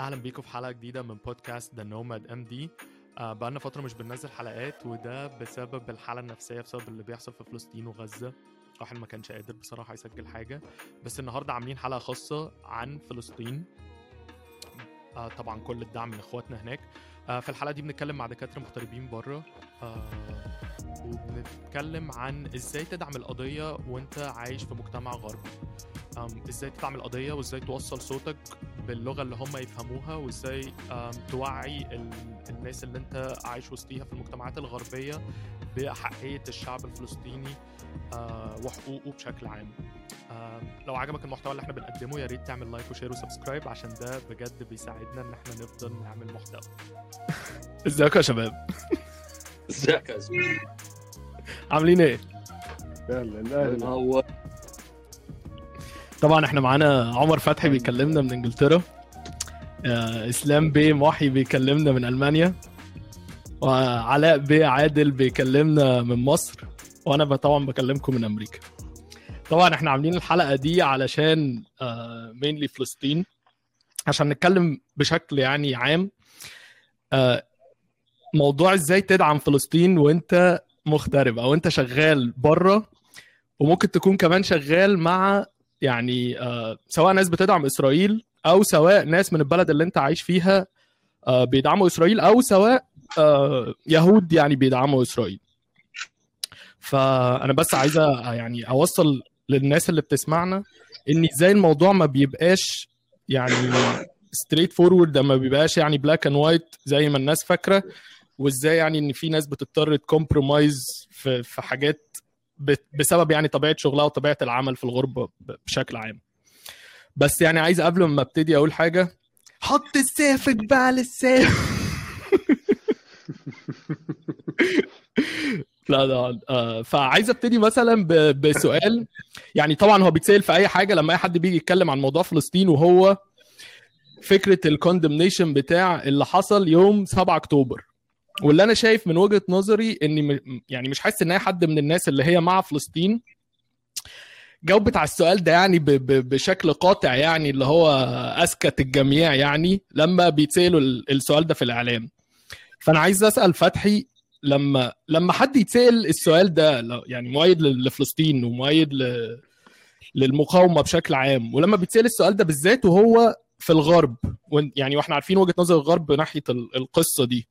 أهلا بيكم في حلقة جديدة من بودكاست ذا نوماد ام دي بقالنا فترة مش بننزل حلقات وده بسبب الحالة النفسية بسبب اللي بيحصل في فلسطين وغزة. واحد ما كانش قادر بصراحة يسجل حاجة. بس النهارده عاملين حلقة خاصة عن فلسطين. آه طبعا كل الدعم من إخواتنا هناك. آه في الحلقة دي بنتكلم مع دكاترة مغتربين بره. آه وبنتكلم عن إزاي تدعم القضية وأنت عايش في مجتمع غربي. إزاي تدعم القضية وإزاي توصل صوتك باللغة اللي هم يفهموها وإزاي توعي ال- الناس اللي أنت عايش وسطيها في المجتمعات الغربية بأحقية الشعب الفلسطيني آه، وحقوقه بشكل عام. لو عجبك المحتوى اللي إحنا بنقدمه يا ريت تعمل like و share و subscribe عشان ده بجد بيساعدنا إن إحنا نفضل نعمل محتوى. ازيكم يا شباب؟ إزيك يا زميلي؟ عاملين إيه؟ أهلا هو طبعا إحنا معانا عمر فتحي بيكلمنا من إنجلترا. آه، إسلام بيه محي بيكلمنا من ألمانيا. وعلاء بيه عادل بيكلمنا من مصر. وأنا طبعا بكلمكم من أمريكا. طبعا إحنا عاملين الحلقة دي علشان مينلي فلسطين. عشان نتكلم بشكل يعني عام. آه، موضوع إزاي تدعم فلسطين وأنت مغترب أو أنت شغال بره. وممكن تكون كمان شغال مع يعني آه، سواء ناس بتدعم إسرائيل أو سواء ناس من البلد اللي أنت عايش فيها آه، بيدعموا إسرائيل أو سواء آه، يهود يعني بيدعموا إسرائيل. فأنا بس عايزه يعني أوصل للناس اللي بتسمعنا إن إزاي الموضوع ما بيبقاش يعني straightforward ما بيبقاش يعني black and white زي ما الناس فاكرة وإزاي يعني إن في ناس بتضطر ت compromise في في حاجات بسبب يعني طبيعة شغلها وطبيعة العمل في الغربه بشكل عام. بس يعني عايز قبل ما ابتدي أقول حاجة حط السيف جبال السيف. لا لا آه فعايز ابتدي مثلا بسؤال. يعني طبعا هو بيتسأل في أي حاجة لما أي حد بيجي يتكلم عن موضوع فلسطين وهو فكرة ال condemnation بتاع اللي حصل يوم 7 أكتوبر. واللي أنا شايف من وجهة نظري إني يعني مش حاسس إن اي حد من الناس اللي هي مع فلسطين جاوبت على السؤال ده يعني ب- ب- بشكل قاطع يعني اللي هو أسكت الجميع يعني لما بيتسألوا ال- السؤال ده في الإعلام. فأنا عايز أسأل فتحي لما لما حد يتسأل السؤال ده يعني مؤيد لفلسطين ومؤيد ل- للمقاومة بشكل عام ولما بيتسأل السؤال ده بالذات وهو في الغرب يعني وإحنا عارفين وجهة نظر الغرب ناحية ال- القصة دي.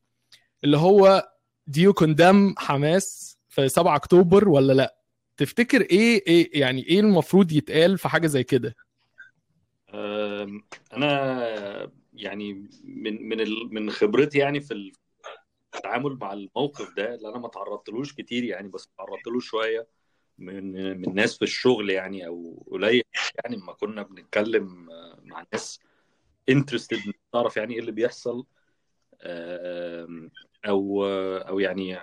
اللي هو you condemn حماس في 7 أكتوبر ولا لأ؟ تفتكر إيه إيه يعني إيه المفروض يتقال في حاجة زي كده؟ أنا يعني من من من خبرتي يعني في التعامل مع الموقف ده اللي أنا ما تعرضتلوش كتير يعني بس تعرضت له شوية من من ناس في الشغل يعني أو قليل يعني لما كنا بنتكلم آه، مع ناس انترستد تعرف يعني إيه اللي بيحصل. أو أو يعني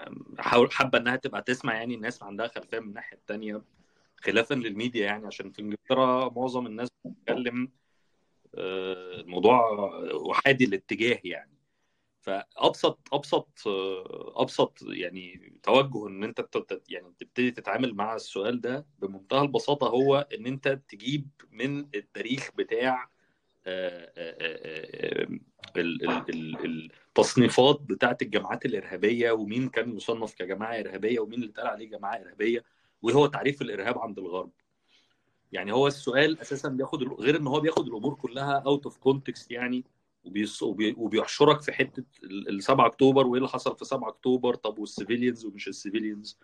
حابة إنها تبقى تسمع يعني الناس عندها خلفية من الناحية التانية خلافا للميديا يعني عشان في إنجلترا معظم الناس بتتكلم آه، الموضوع وحادي الاتجاه يعني. فأبسط أبسط آه، أبسط يعني توجه إن أنت يعني تبتدي تتعامل مع السؤال ده بمنتهى البساطة هو إن أنت تجيب من التاريخ بتاع ال- ال- ال- التصنيفات بتاعت الجماعات الإرهابية ومين كان يصنف كجماعة إرهابية ومين اللي اتقال عليه جماعة إرهابية وايه هو تعريف الإرهاب عند الغرب. يعني هو السؤال أساسا بياخد غير إن هو بياخد الأمور كلها out of context يعني وبيحشرك في حتة ال ال 7 أكتوبر وإيه اللي حصل في 7 أكتوبر؟ طب وال civilians ومش ال civilians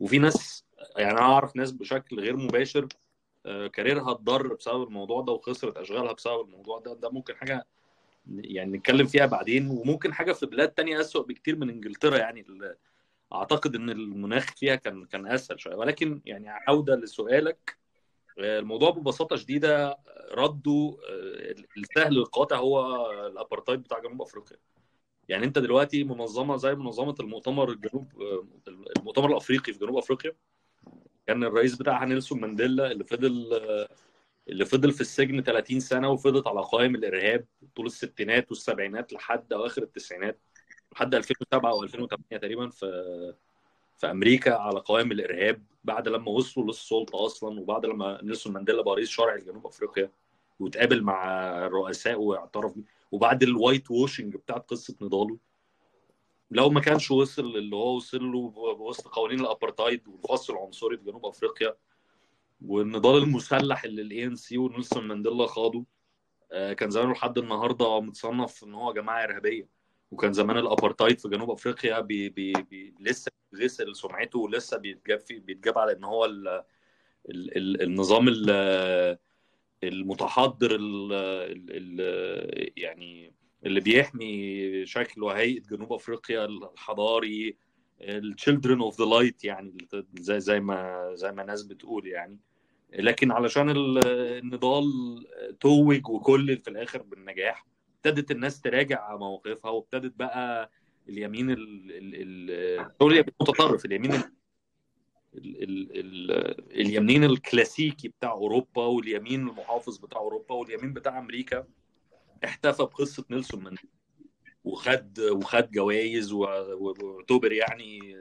وفي ناس يعني أنا أعرف ناس بشكل غير مباشر career ها اتضر بسبب الموضوع ده وخسرت أشغالها بسبب الموضوع ده ده ممكن حاجة يعني نتكلم فيها بعدين. وممكن حاجة في بلاد تانية أسوأ بكتير من إنجلترا يعني أعتقد إن المناخ فيها كان كان أسهل شوية. ولكن يعني عودة لسؤالك آه، الموضوع ببساطة شديدة رده آه، السهل القاطع هو الابارتايد بتاع جنوب أفريقيا. يعني أنت دلوقتي منظمة زي منظمة المؤتمر الجنوب آه، المؤتمر الأفريقي في جنوب أفريقيا كان الرئيس بتاعها نيلسون مانديلا اللي فضل اللي فضل في السجن 30 سنة وفضلت على قائم الإرهاب طول الستينات والسبعينات لحد أواخر التسعينات لحد 2007 أو 2008 تقريبا في في أمريكا على قوائم الإرهاب بعد لما وصلوا للسلطة أصلا وبعد لما نيلسون مانديلا بقى رئيس شرعي لجنوب أفريقيا وتقابل مع الرؤساء واعترف وبعد ال whitewashing بتاعت قصة نضاله. لو ما كانش وصل اللي هو وصل له وسط قوانين الابارتايد والفصل العنصري في جنوب أفريقيا والنضال المسلح اللي ال ANC ونيلسون مانديلا خاضوا آه، كان زمانه لحد النهارده متصنف إن هو جماعة إرهابية. وكان زمان الابارتايد في جنوب أفريقيا بي بي بي لسه غسل سمعته ولسه بيتجاب في بيتجاب على إن هو ال ال ال النظام ال المتحضر ال ال يعني اللي بيحمي شكل وهيئة جنوب أفريقيا الحضاري ال children of the light يعني زي زي ما زي ما ناس بتقول يعني. لكن علشان النضال توج وكل في الآخر بالنجاح ابتدت الناس تراجع مواقفها وابتدت بقى اليمين المتطرف اليمين ال ال ال اليمين الكلاسيكي بتاع أوروبا واليمين المحافظ بتاع أوروبا واليمين بتاع أمريكا. احتفى بقصة نيلسون مانديلا وخد وخد جوائز واعتبر يعني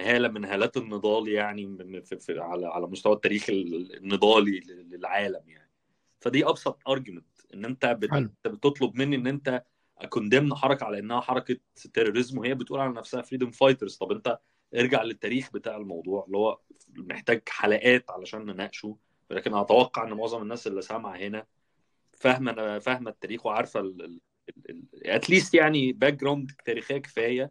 هالة من هالات النضال يعني في في على على مستوى التاريخ النضالي للعالم يعني. فدي أبسط argument إن أنت بتطلب مني إن أنت a condemn حركة على إنها حركة terrorism وهي بتقول على نفسها freedom fighters طب أنت ارجع للتاريخ بتاع الموضوع اللي هو محتاج حلقات علشان نناقشه. ولكن أتوقع إن معظم الناس اللي سامعه هنا فاهمة فاهمة التاريخ وعارفة at least يعني background تاريخية كفاية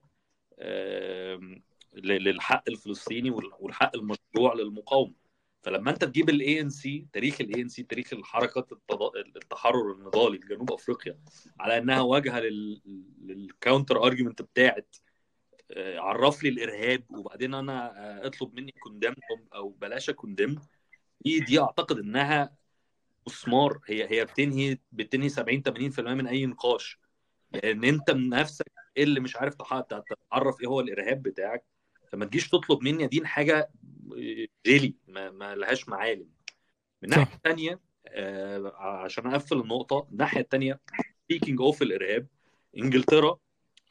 للحق الفلسطيني والحق المشروع للمقاومة. فلما أنت تجيب ال ANC تاريخ ال ANC تاريخ الحركه التحرر النضالي في جنوب أفريقيا على إنها واجهة لل counter argument بتاعت عرف لي الإرهاب وبعدين أنا أطلب مني condemn أو بلاش condemn دي دي أعتقد إنها مسمار هي هي بتنهي بتنهي 70 80% من أي نقاش. لأن أنت من نفسك اللي مش عارف تعرف إيه هو الإرهاب بتاعك. فما تجيش تطلب مني ادين حاجة جيلي ما, ما لهاش معالم. من الناحيه الثانية آه عشان أقفل النقطة الناحيه الثانية speaking of الإرهاب إنجلترا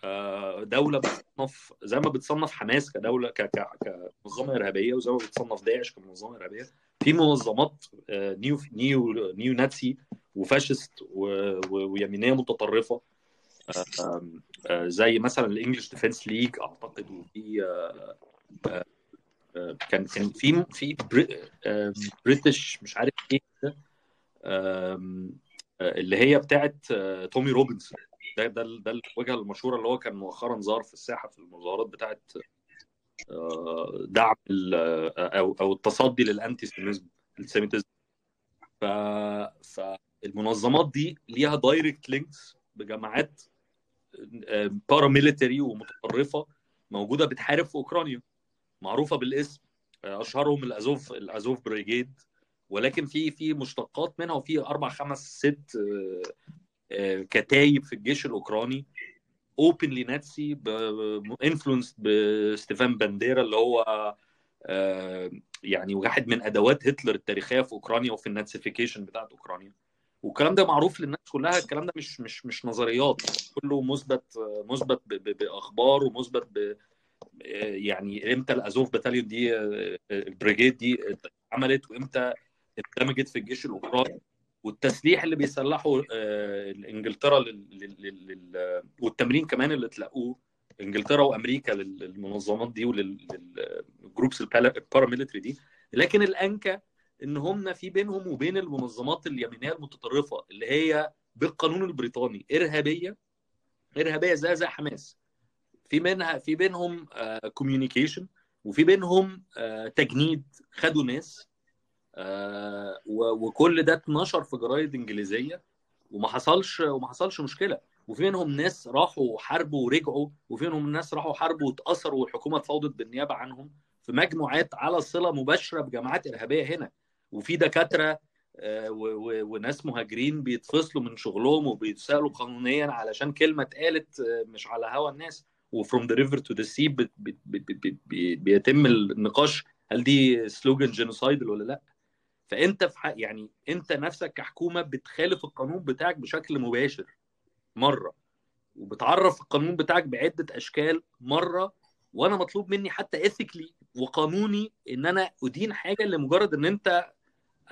آه دولة بتصنف زي ما بتصنف حماس كدولة كمنظمة إرهابية وزي ما بتصنف داعش كمنظمة إرهابية في منظمات آه neo neo neo Nazi و fascist ويمينية متطرفة. زي مثلا ال English Defence League أعتقد وفي كان كان في في British مش عارف إيه اللي هي بتاعت تومي روبنز. ده ده ده الوجهة المشهورة اللي هو كان مؤخرا ظهر في الساحة في المظاهرات بتاعت دعم أو أو التصدي لل anti Semitism ف فالمنظمات دي ليها direct links بجماعات paramilitary ومتطرفة موجودة بتحارب في أوكرانيا معروفة بالاسم. أشهرهم الازوف الأزوف Brigade. ولكن في في مشتقات منها وفي أربع خمس ست كتايب في الجيش الأوكراني. openly Nazi influence بستيفان بانديرا اللي هو يعني واحد من أدوات هتلر التاريخية في أوكرانيا وفي ال Nazification بتاعت أوكرانيا. والكلام ده معروف للناس كلها الكلام ده مش مش مش نظريات. كله مثبت مثبت بأخبار ومثبت ب يعني إمتى الأزوف Battalion دي ال Brigade دي اتعملت وإمتى اندمجت في الجيش الأوكراني. والتسليح اللي بيسلحوا إنجلترا والتمرين كمان اللي تلاقوه إنجلترا وأمريكا للمنظمات دي ولل groups ال paramilitary دي. لكن الأنكى إن هم في بينهم وبين المنظمات اليمينية المتطرفة اللي هي بالقانون البريطاني إرهابية إرهابية زي زي حماس. في منها في بينهم communication وفي بينهم تجنيد خدوا ناس. وكل ده اتنشر في جرايد انجليزية وما حصلش وما حصلش مشكلة. وفي منهم ناس راحوا حاربوا ورجعوا وفي منهم ناس راحوا حاربوا واتأثروا والحكومة اتفاوضت بالنيابة عنهم في مجموعات على صلة مباشرة بجماعات إرهابية هنا. وفي دكاترة وناس مهاجرين بيتفصلوا من شغلهم وبيتسألوا قانونيا علشان كلمة اتقالت مش على هوا الناس. و from the river to the sea بيتم النقاش. هل دي slogan genocidal ولا لا؟ فأنت في حق يعني أنت نفسك كحكومة بتخالف القانون بتاعك بشكل مباشر مرة. وبتعرف القانون بتاعك بعدة أشكال مرة وأنا مطلوب مني حتى اثيكلي وقانوني إن أنا أدين حاجة لمجرد إن أنت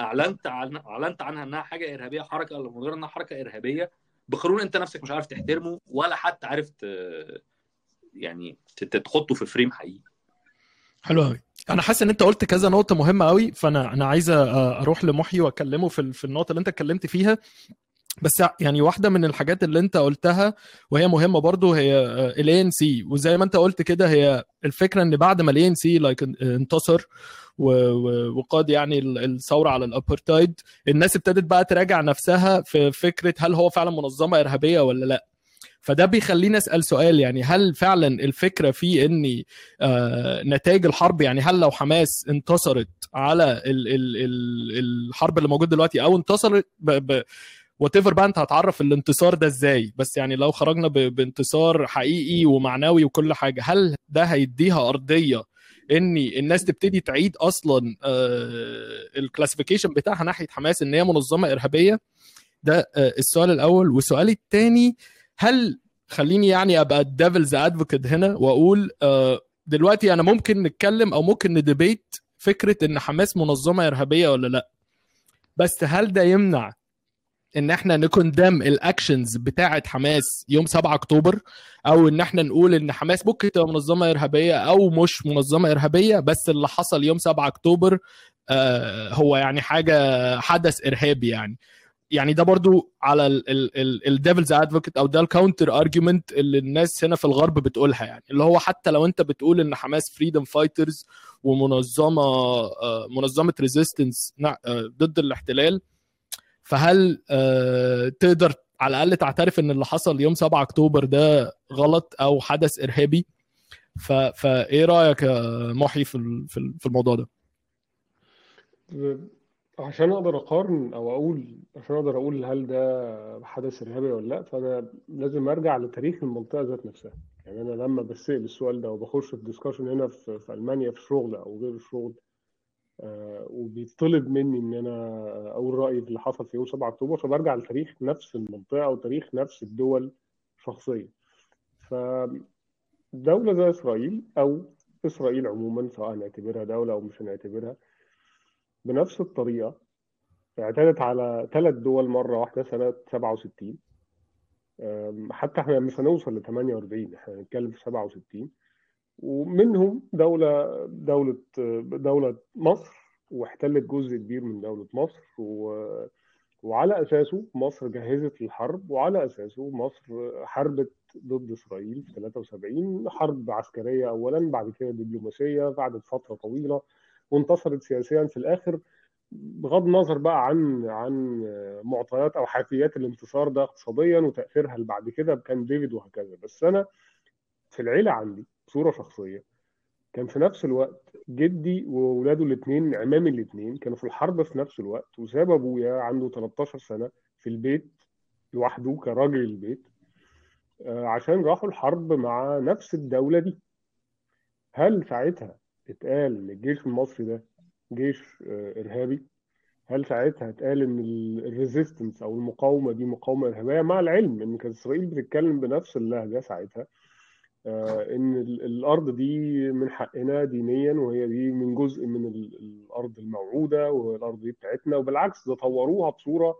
أعلنت عن أعلنت عنها إنها حاجة إرهابية حركة لمجرد إنها حركة إرهابية. بقانون أنت نفسك مش عارف تحترمه ولا حتى عارف ت... يعني تحطه في فريم حقيقي. حلو قوي. أنا حاسس إن أنت قلت كذا نقطة مهمة قوي فأنا أنا عايز أروح لمحيي وأكلمه في ال- في النقطة اللي أنت اتكلمت فيها. بس يعني واحدة من الحاجات اللي أنت قلتها وهي مهمة برضو هي ال ANC وزي ما أنت قلت كده هي الفكرة إن بعد ما ال ANC like انتصر وقاد يعني ال- الثورة على الأبرتايد الناس ابتدت بقى تراجع نفسها في فكرة هل هو فعلا منظمة إرهابية ولا لأ. فده بيخليني أسأل سؤال يعني هل فعلا الفكرة في ان آه، نتائج الحرب يعني هل لو حماس انتصرت على ال ال ال الحرب اللي موجود دلوقتي أو انتصرت whatever بقى أنت هتعرف الانتصار ده إزاي. بس يعني لو خرجنا بانتصار حقيقي ومعنوي وكل حاجة هل ده هيديها أرضية ان الناس تبتدي تعيد أصلا ال classification بتاعها ناحية حماس إن هي منظمة إرهابية؟ ده آه، السؤال الأول. والسؤال الثاني هل خليني يعني أبقى ال devil's advocate هنا وأقول آه، دلوقتي أنا ممكن نتكلم أو ممكن ن debate فكرة إن حماس منظمة إرهابية ولا لأ. بس هل ده يمنع إن إحنا ن condemn ال actions بتاعة حماس يوم 7 أكتوبر؟ أو إن إحنا نقول إن حماس ممكن تبقى منظمة إرهابية أو مش منظمة إرهابية بس اللي حصل يوم 7 أكتوبر آه، هو يعني حاجة حدث إرهابي يعني. يعني ده برضو على ال devil's advocate أو ده ال counter argument اللي الناس هنا في الغرب بتقولها يعني اللي هو حتى لو أنت بتقول إن حماس freedom fighters ومنظمة آه، منظمة resistance ضد الاحتلال فهل آه، تقدر على الأقل تعترف إن اللي حصل يوم 7 أكتوبر ده غلط أو حدث إرهابي. فإيه رأيك يا محي في الموضوع ده عشان أقدر أقارن أو أقول عشان أقدر أقول هل ده حدث إرهابي ولا لأ فأنا لازم أرجع لتاريخ المنطقة ذات نفسها. يعني أنا لما بسال السؤال ده وبخش في ديسكشن هنا في, في ألمانيا في الشغل أو غير الشغل آه وبيطلب مني إن أنا أقول رأيي في اللي حصل في يوم 7 أكتوبر فبرجع لتاريخ نفس المنطقة أو تاريخ نفس الدول شخصيا. فدولة زي إسرائيل أو إسرائيل عموما سواء هنعتبرها دولة أو مش هنعتبرها بنفس الطريقة اعتدت على ثلاث دول مرة واحدة سنة 67 أم، حتى إحنا مش هنوصل ل 48 إحنا هنتكلم في 67 ومنهم دولة دولة دولة مصر واحتلت جزء كبير من دولة مصر و... وعلى أساسه مصر جهزت للحرب وعلى أساسه مصر حاربت ضد إسرائيل في 73 حرب عسكرية أولا بعد كده دبلوماسية بعد فترة طويلة. وانتصرت سياسيا في الآخر بغض النظر بقى عن عن معطيات أو حيثيات الانتصار ده اقتصاديا وتأثيرها اللي بعد كده بكان ديفيد وهكذا. بس أنا في العيلة عندي صورة شخصية. كان في نفس الوقت جدي وولاده الاثنين عمامي الاثنين كانوا في الحرب في نفس الوقت وساب أبويا عنده 13 سنة في البيت لوحده كراجل البيت آه، عشان راحوا الحرب مع نفس الدولة دي. هل ساعتها اتقال الجيش المصري ده جيش آه، إرهابي هل ساعتها اتقال إن ال resistance أو المقاومة دي مقاومة إرهابية؟ مع العلم إن كانت إسرائيل بتتكلم بنفس اللهجة ساعتها آه، إن ال- الأرض دي من حقنا دينيا وهي دي من جزء من ال- الأرض الموعودة والأرض دي بتاعتنا وبالعكس ده طوروها بصورة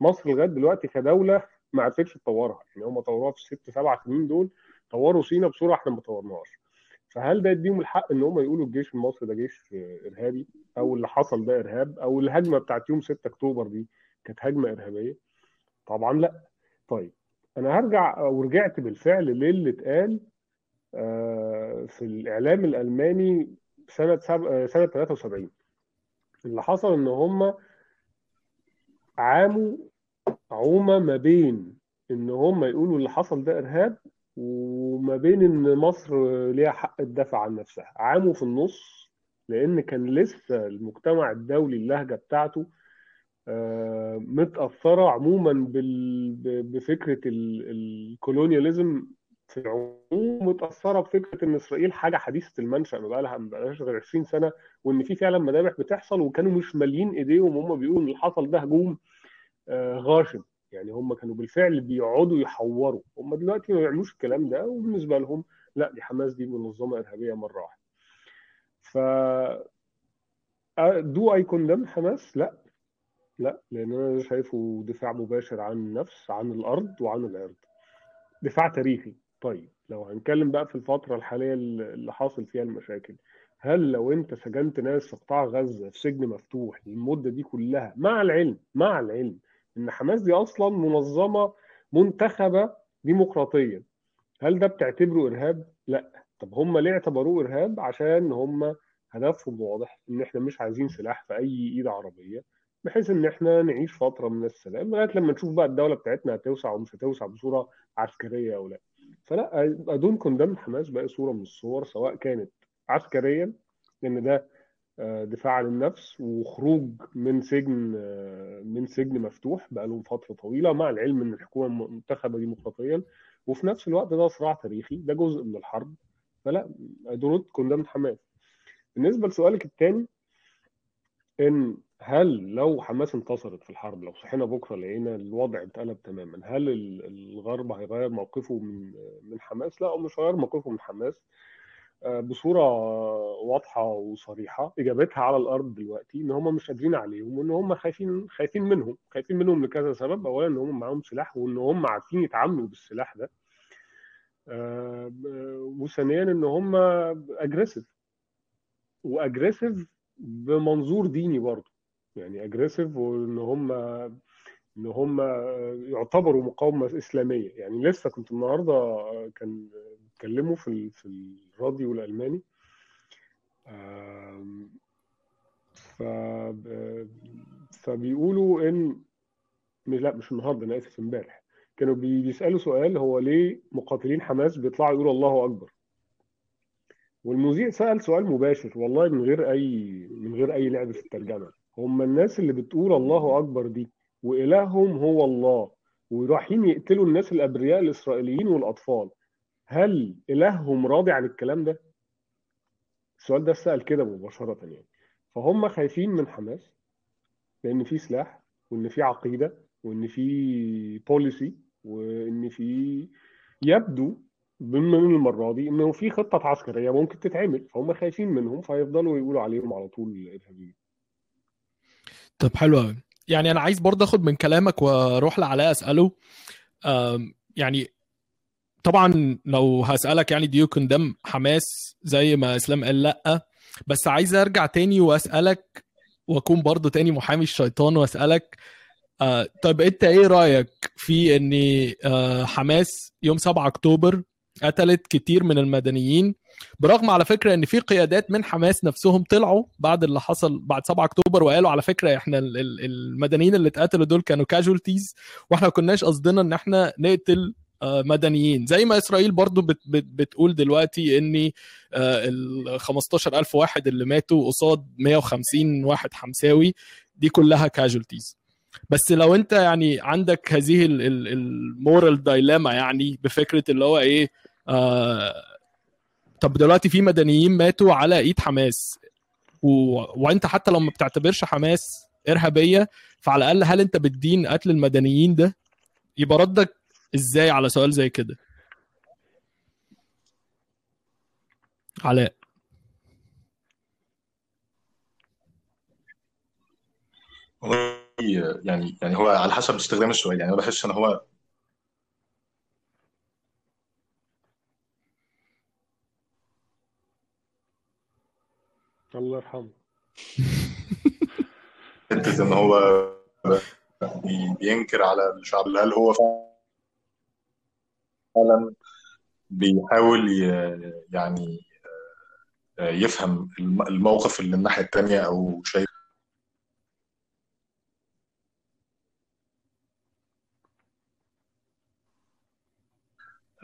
مصر لغاية دلوقتي كدولة ما عرفتش تطورها. يعني هم طوروها في الست سبع سنين دول طوروا سينا بصورة إحنا ما طورناهاش. فهل ده يديهم الحق إن هم يقولوا الجيش المصري ده جيش إرهابي؟ أو اللي حصل ده إرهاب؟ أو الهجمة بتاعت يوم 6 أكتوبر دي كانت هجمة إرهابية؟ طبعا لأ. طيب أنا هرجع ورجعت بالفعل للي اتقال آه، في الإعلام الألماني سنة. آه، سنة 73 اللي حصل إن هم عاموا عومة ما بين إن هم يقولوا اللي حصل ده إرهاب وما بين إن مصر ليها حق الدفاع عن نفسها. عاموا في النص لأن كان لسه المجتمع الدولي اللهجة بتاعته آه، متأثرة عموما بفكرة ال- الكولونياليزم في العموم متاثره بفكرة إن إسرائيل حاجة حديثة المنشأ ما بقالها ما بقالهاش غير 20 سنة وإن في فعلا مذابح بتحصل وكانوا مش مالين إيديهم وهم بيقولوا إن اللي حصل ده هجوم آه، غاشم. يعني هم كانوا بالفعل بيقعدوا يحوروا. هم دلوقتي ما بيعملوش الكلام ده وبالنسبة لهم لا دي حماس دي منظمة إرهابية مرة واحدة. ف دو اي كوندم حماس؟ لا. لا لأن أنا شايفه دفاع مباشر عن النفس عن الأرض وعن العرض. دفاع تاريخي. طيب لو هنتكلم بقى في الفترة الحالية اللي حاصل فيها المشاكل هل لو أنت سجنت ناس في قطاع غزة في سجن مفتوح للمدة دي كلها مع العلم مع العلم إن حماس دي أصلا منظمة منتخبة ديمقراطيا هل ده بتعتبره إرهاب؟ لا طب هم ليه اعتبروه إرهاب؟ عشان هم هدفهم واضح إن إحنا مش عايزين سلاح في أي إيد عربية بحيث إن إحنا نعيش فترة من السلام لغاية لما نشوف بقى الدولة بتاعتنا هتوسع ومش هتوسع بصورة عسكرية أو لا فلا ادون كوندم حماس باقي صورة من الصور سواء كانت عسكريا لأن ده دفاع عن النفس وخروج من سجن من سجن مفتوح بقى لهم فترة طويلة مع العلم إن الحكومة منتخبه ديمقراطيا وفي نفس الوقت ده صراع تاريخي ده جزء من الحرب. فلا دونت كوندم حماس. بالنسبة لسؤالك الثاني إن هل لو حماس انتصرت في الحرب لو صحينا بكرة لقينا الوضع اتقلب تماما هل الغرب هيغير موقفه من من حماس؟ لا هو مش هيغير موقفه من حماس. بصورة واضحة وصريحة إجابتها على الأرض دلوقتي إن هم مش قادرين عليهم وإن هم خايفين خايفين منهم خايفين منهم لكذا سبب. اولا إن هم معاهم سلاح وإن هم عارفين يتعاملوا بالسلاح ده. وثانيا إن هم اجريسيف واجريسيف بمنظور ديني برضه. يعني اجريسيف وإن هم إن هم يعتبروا مقاومة إسلامية. يعني لسه كنت النهارده كان بيتكلموا في في الراديو الألماني. ف فبيقولوا إن لا مش النهارده أنا آسف إمبارح. كانوا بيسألوا سؤال هو ليه مقاتلين حماس بيطلعوا يقولوا الله أكبر؟ والمذيع سأل سؤال مباشر والله من غير أي من غير أي لعب في الترجمة. هم الناس اللي بتقول الله أكبر دي وإلههم هو الله. ورايحين يقتلوا الناس الأبرياء الإسرائيليين والأطفال. هل إلههم راضي عن الكلام ده؟ السؤال ده سأل كده مباشرة يعني. فهم خايفين من حماس لأن في سلاح وإن في عقيدة وإن في بوليسي وإن في يبدو من المرة دي إنه في خطة عسكرية ممكن تتعمل. فهم خايفين منهم فيفضلوا يقولوا عليهم على طول ارهابيين طب حلو قوي يعني أنا عايز برضه آخد من كلامك وأروح لعلاء أسأله. يعني طبعا لو هسألك يعني ديو كوندم حماس زي ما إسلام قال لأ. بس عايز أرجع تاني وأسألك وأكون برضه تاني محامي الشيطان وأسألك آه طيب أنت إيه رأيك في إن آه حماس يوم 7 أكتوبر قتلت كتير من المدنيين؟ برغم على فكرة إن في قيادات من حماس نفسهم طلعوا بعد اللي حصل بعد 7 أكتوبر وقالوا على فكرة إحنا المدنيين اللي اتقتلوا دول كانوا كاجولتيز وإحنا ما كناش قصدنا إن إحنا نقتل مدنيين. زي ما إسرائيل برضو بت بت بتقول دلوقتي إن ال 15000 واحد اللي ماتوا قصاد 150 واحد حمساوي دي كلها casualties بس لو أنت يعني عندك هذه ال moral dilemma يعني بفكرة اللي هو إيه آه طب دلوقتي في مدنيين ماتوا على ايد حماس. و... وانت حتى لو ما بتعتبرش حماس إرهابية فعلى الأقل هل انت بتدين قتل المدنيين ده؟ يبقى ردك إزاي على سؤال زي كده؟ علاء. يعني يعني هو على حسب استخدام السؤال. يعني أنا بحس إن هو الله يرحمه. حتة إن هو بينكر على الشعب. هل هو فعلا بيحاول يعني يفهم الموقف اللي الناحية الثانية أو شايف؟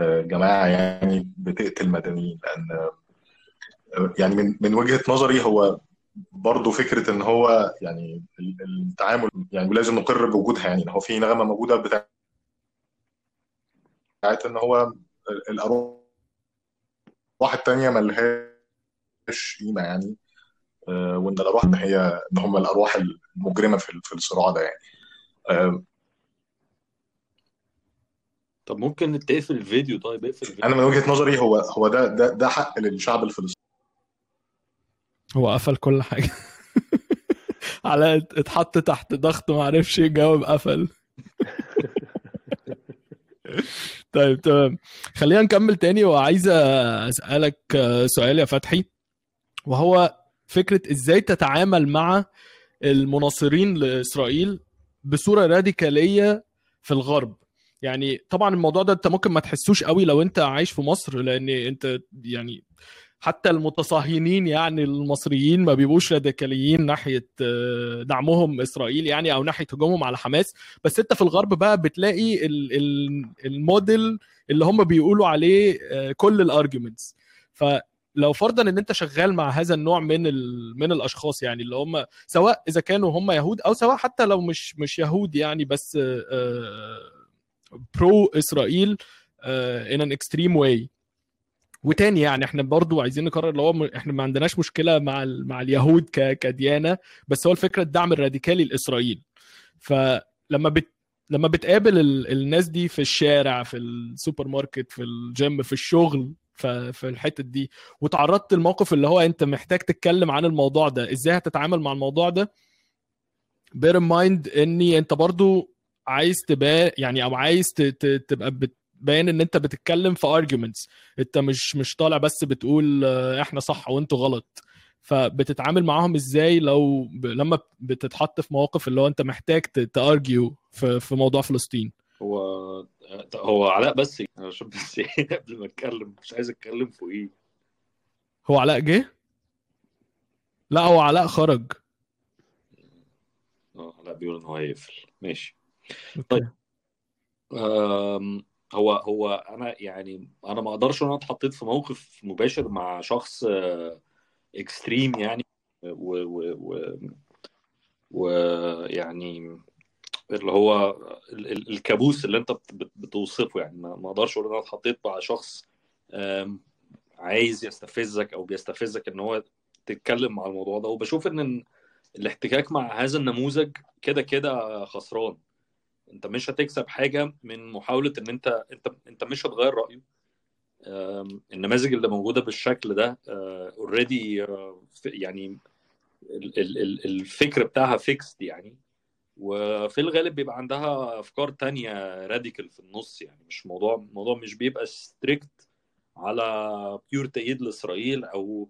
جماعة يعني بتقتل مدنيين لأن يعني من من وجهة نظري هو برضه فكرة إن هو يعني التعامل يعني ولازم نقر بوجودها. يعني هو في نغمة موجودة بتاعت إن هو الارواح الثانية ما لهاش قيمة يعني وإن الارواح ان هي إن هم الأرواح المجرمة في في الصراع ده يعني. طب ممكن تقفل الفيديو؟ طيب اقفل الفيديو. أنا من وجهة نظري هو هو ده ده ده حق للشعب الفلسطيني. هو قفل كل حاجة. علاء اتحط تحت ضغط ما عرفش يجاوب قفل. طيب تمام. خلينا نكمل تاني وعايز أسألك سؤال يا فتحي. وهو فكرة إزاي تتعامل مع المناصرين لإسرائيل بصورة راديكالية في الغرب. يعني طبعا الموضوع ده أنت ممكن ما تحسوش قوي لو أنت عايش في مصر لأن أنت يعني حتى المتصهينين يعني المصريين ما بيبقوش راديكاليين ناحية آه، دعمهم إسرائيل يعني أو ناحية هجومهم على حماس. بس أنت في الغرب بقى بتلاقي ال- ال- الموديل اللي هم بيقولوا عليه آه، كل ال arguments فلو فرضا إن أنت شغال مع هذا النوع من من الأشخاص يعني اللي هم سواء إذا كانوا هم يهود أو سواء حتى لو مش مش يهود يعني بس pro إسرائيل in an extreme way وتاني يعني إحنا برضو عايزين نكرر اللي هو إحنا ما عندناش مشكلة مع ال- مع اليهود ك- كديانة بس هو الفكرة الدعم الراديكالي لإسرائيل فلما بت لما بتقابل ال... الناس دي في الشارع في السوبر ماركت في الجيم في الشغل. في الحتة دي وتعرضت الموقف اللي هو انت محتاج تتكلم عن الموضوع ده إزاي هتتعامل مع الموضوع ده in mind إني انت برضو عايز تبقى يعني أو عايز. تبقى بتبين ان انت بتتكلم في arguments. انت مش مش طالع بس بتقول آه، إحنا صح وانتوا غلط. فبتتعامل معاهم إزاي لو ب... لما بتتحط في مواقف اللي هو انت محتاج تارجيو في... في موضوع فلسطين؟ هو هو علاء بس. عشان بس قبل ما أتكلم. مش عايز أتكلم فوقيه هو علاء جه؟ لا هو علاء خرج. آه علاء بيقول إن هو هيقفل. ماشي. طيب. أم، هو هو أنا يعني أنا ما أقدرش إن أنا اتحطيت في موقف مباشر مع شخص اكستريم يعني و و و ويعني اللي هو ال- ال- الكابوس اللي أنت بت- بت- بتوصفه يعني. ما أقدرش أقول إن أنا اتحطيت مع شخص عايز يستفزك أو بيستفزك إن هو تتكلم مع الموضوع ده. وبشوف إن الاحتكاك مع هذا النموذج كده كده خسران. انت مش هتكسب حاجة من محاولة ان انت انت انت مش هتغير رأيه. النماذج اللي موجودة بالشكل ده already يعني ال- ال- ال- الفكر بتاعها fixed يعني. وفي الغالب بيبقى عندها أفكار تانية radical في النص يعني. مش موضوع الموضوع مش بيبقى strict على pure تأييد لإسرائيل أو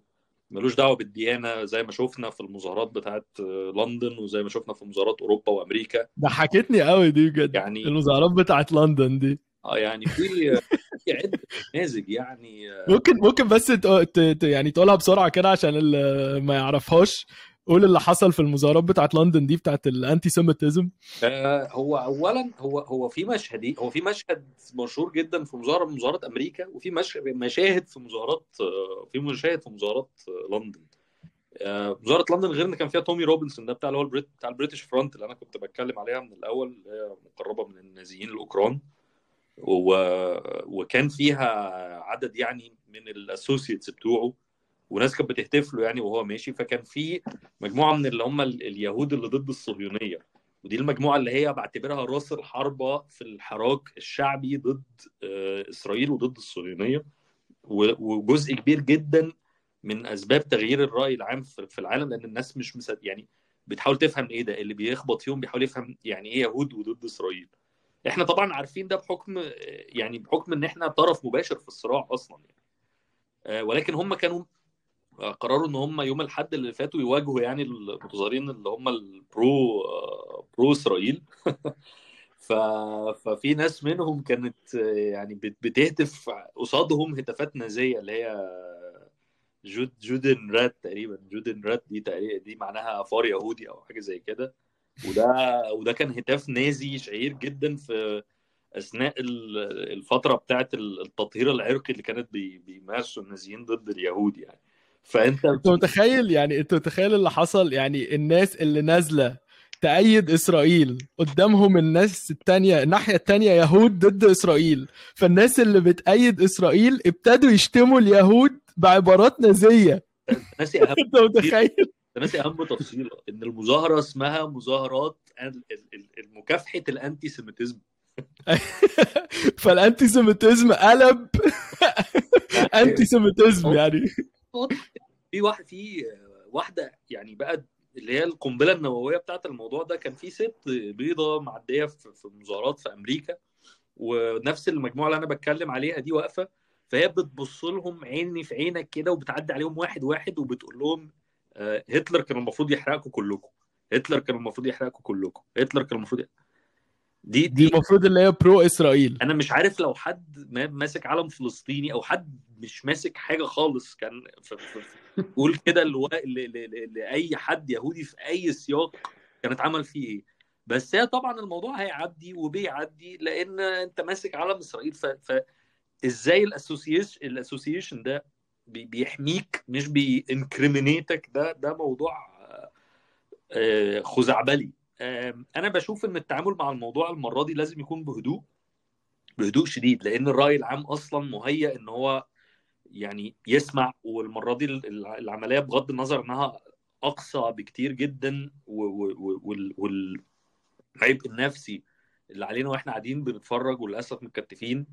ملوش دعوة بالديانة زي ما شفنا في المظاهرات بتاعت لندن وزي ما شفنا في مظاهرات أوروبا وأمريكا. ضحكتني قوي دي بجد. يعني المظاهرات بتاعت لندن دي. آه يعني في في عدة نماذج يعني ممكن ممكن بس ت... ت... ت- يعني تقولها بسرعة كده عشان اللي ما يعرفهاش. قول اللي حصل في المظاهرات بتاعت لندن دي بتاعت ال anti آه، هو اولا هو هو في مشهد هو في مشهد مشهور جدا في مظاهرة من مظاهرات أمريكا وفي مش- مشاهد في مظاهرات آه، في مشاهد في مظاهرات آه، لندن. مظاهرة لندن غير إن كان فيها تومي روبنسون ده بتاع اللي هو البريت بتاع ال British Front اللي أنا كنت بتكلم عليها من الأول اللي هي مقربة من النازيين الأوكران. و... وكان فيها عدد يعني من الاسوسيتس بتوعه. وناس كانت بتهتف له يعني وهو ماشي فكان في مجموعة من اللي هم ال- اليهود اللي ضد الصهيونية. ودي المجموعة اللي هي بعتبرها راس الحربة في الحراك الشعبي ضد آه، إسرائيل وضد الصهيونية. وجزء كبير جدا من أسباب تغيير الرأي العام في العالم لأن الناس مش مصدق يعني بتحاول تفهم إيه ده اللي بيخبط فيهم بيحاول يفهم يعني إيه يهود وضد إسرائيل. إحنا طبعا عارفين ده بحكم يعني بحكم إن إحنا طرف مباشر في الصراع أصلا يعني. آه، ولكن هم كانوا آه، قرروا إن هم يوم الأحد اللي فاتوا يواجهوا يعني المتظاهرين اللي هم ال pro pro إسرائيل. ففي ناس منهم كانت يعني بت- بتهتف قصادهم هتافات نازية اللي هي Jude Juden Rat تقريبا. Juden Rat دي تقريبا دي معناها فار يهودي أو حاجة زي كده. وده وده كان هتاف نازي شهير جدا في أثناء ال- الفترة بتاعت التطهير العرقي اللي كانت بي- بيمارسوا النازيين ضد اليهود يعني. فأنت انت متخيل يعني انت متخيل اللي حصل؟ يعني الناس اللي نازلة تأيد إسرائيل قدامهم الناس التانية الناحية التانية يهود ضد إسرائيل. فالناس اللي بتأيد إسرائيل ابتدوا يشتموا اليهود بعبارات نازية. ناسي أهم انت متخيل؟ ناسي أهم تفصيلة إن المظاهرة اسمها مظاهرات ال- ال- ال- المكافحة الانتي سيميتيزم فالانتي سيميتيزم قلب انتي سيميتيزم يعني في واحد في واحدة يعني بقى اللي هي القنبلة النووية بتاعت الموضوع ده كان في ست بيضة معدية في مظاهرات في أمريكا ونفس المجموعة اللي أنا بتكلم عليها دي واقفة فهي بتبص لهم عيني في عينك كده وبتعدي عليهم واحد واحد وبتقول لهم آه، هتلر كان المفروض يحرقكم كلكم هتلر كان المفروض يحرقكم كلكم هتلر كان المفروض دي دي المفروض اللي هي برو إسرائيل. أنا مش عارف لو حد ما- ماسك علم فلسطيني أو حد مش ماسك حاجة خالص كان قول كده لأي حد يهودي في أي سياق كان اتعمل فيه إيه. بس هي طبعا الموضوع هيعدي وبيعدي لأن أنت ماسك علم إسرائيل ف... فازاي الاسوسيشن الأسوسيشن ده بي- بيحميك مش بينكريمينيتك ده ده موضوع آه، آه، خزعبلي. أنا بشوف إن التعامل مع الموضوع المرة دي لازم يكون بهدوء بهدوء شديد لأن الرأي العام أصلا مهيأ إن هو يعني يسمع والمرة دي الع- العملية بغض النظر إنها أقصى بكتير جدا والعبء النفسي اللي علينا وإحنا قاعدين بنتفرج وللأسف متكتفين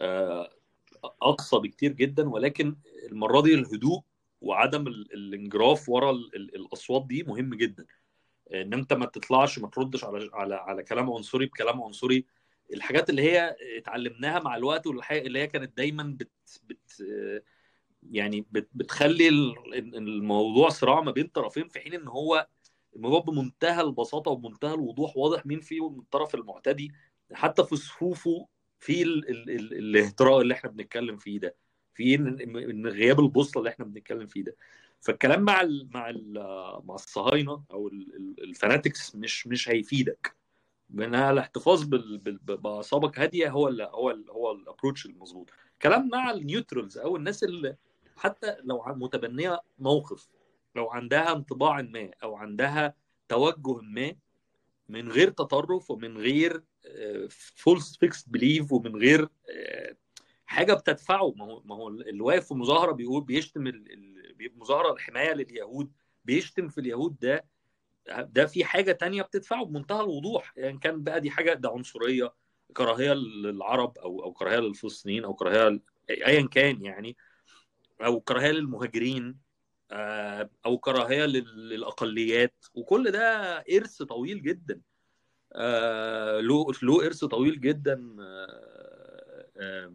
آه، أقصى بكتير جدا. ولكن المرة دي الهدوء وعدم ال- الانجراف ورا ال- ال- الأصوات دي مهم جدا. إن انت ما تطلعش ما تردش على على على كلام عنصري بكلام عنصري. الحاجات اللي هي اتعلمناها مع الوقت والحاجة اللي هي كانت دايما بت, بت يعني بت بتخلي ال- الموضوع صراع ما بين طرفين في حين إن هو الموضوع بمنتهى البساطة وبمنتهى الوضوح واضح مين فيه من الطرف المعتدي. حتى في صفوفه في ال ال ال الاهتراء اللي إحنا بنتكلم فيه ده في غياب البوصلة اللي إحنا بنتكلم فيه ده. فالكلام مع ال مع ال مع الصهاينة أو ال- ال- ال fanatics مش مش هيفيدك. منها الاحتفاظ بأعصابك هادية هو ال هو ال هو ال approach المظبوط. كلام مع ال neutrals أو الناس اللي حتى لو متبنية موقف لو عندها انطباع ما أو عندها توجه ما من غير تطرف ومن غير false fixed belief ومن غير آه، حاجة بتدفعه. ما هو ما هو اللي واقف في مظاهره بيقول بيشتم مظاهرة الحماية لليهود بيشتم في اليهود ده ده في حاجة تانية بتدفعه بمنتهى الوضوح. يعني كان بقى دي حاجة ده عنصرية كراهية للعرب أو أو كراهية للفلسطينيين أو كراهية ايا كان يعني أو كراهية للمهاجرين آه، أو كراهية لل- للأقليات. وكل ده إرث طويل جدا. آه، له له إرث طويل جدا آه،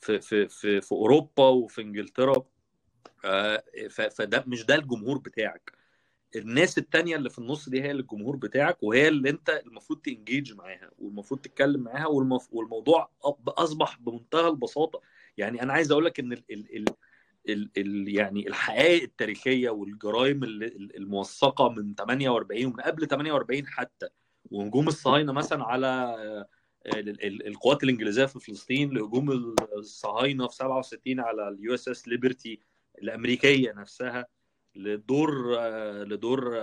في في في في أوروبا وفي إنجلترا. فده مش ده الجمهور بتاعك. الناس التانية اللي في النص دي هي اللي الجمهور بتاعك وهي اللي انت المفروض تنجيج معاها والمفروض تتكلم معاها والمف... والموضوع أصبح بمنتهى البساطة. يعني أنا عايز أقول لك إن ال... ال... ال... ال... ال... يعني الحقائق التاريخية والجرائم ال- ال- الموثقة من 48 ومن قبل 48 حتى وهجوم الصهاينة مثلا على آه، ال- ال- القوات الإنجليزية في فلسطين لهجوم الصهاينة في 67 على ال USS Liberty الأمريكية نفسها لدور لدور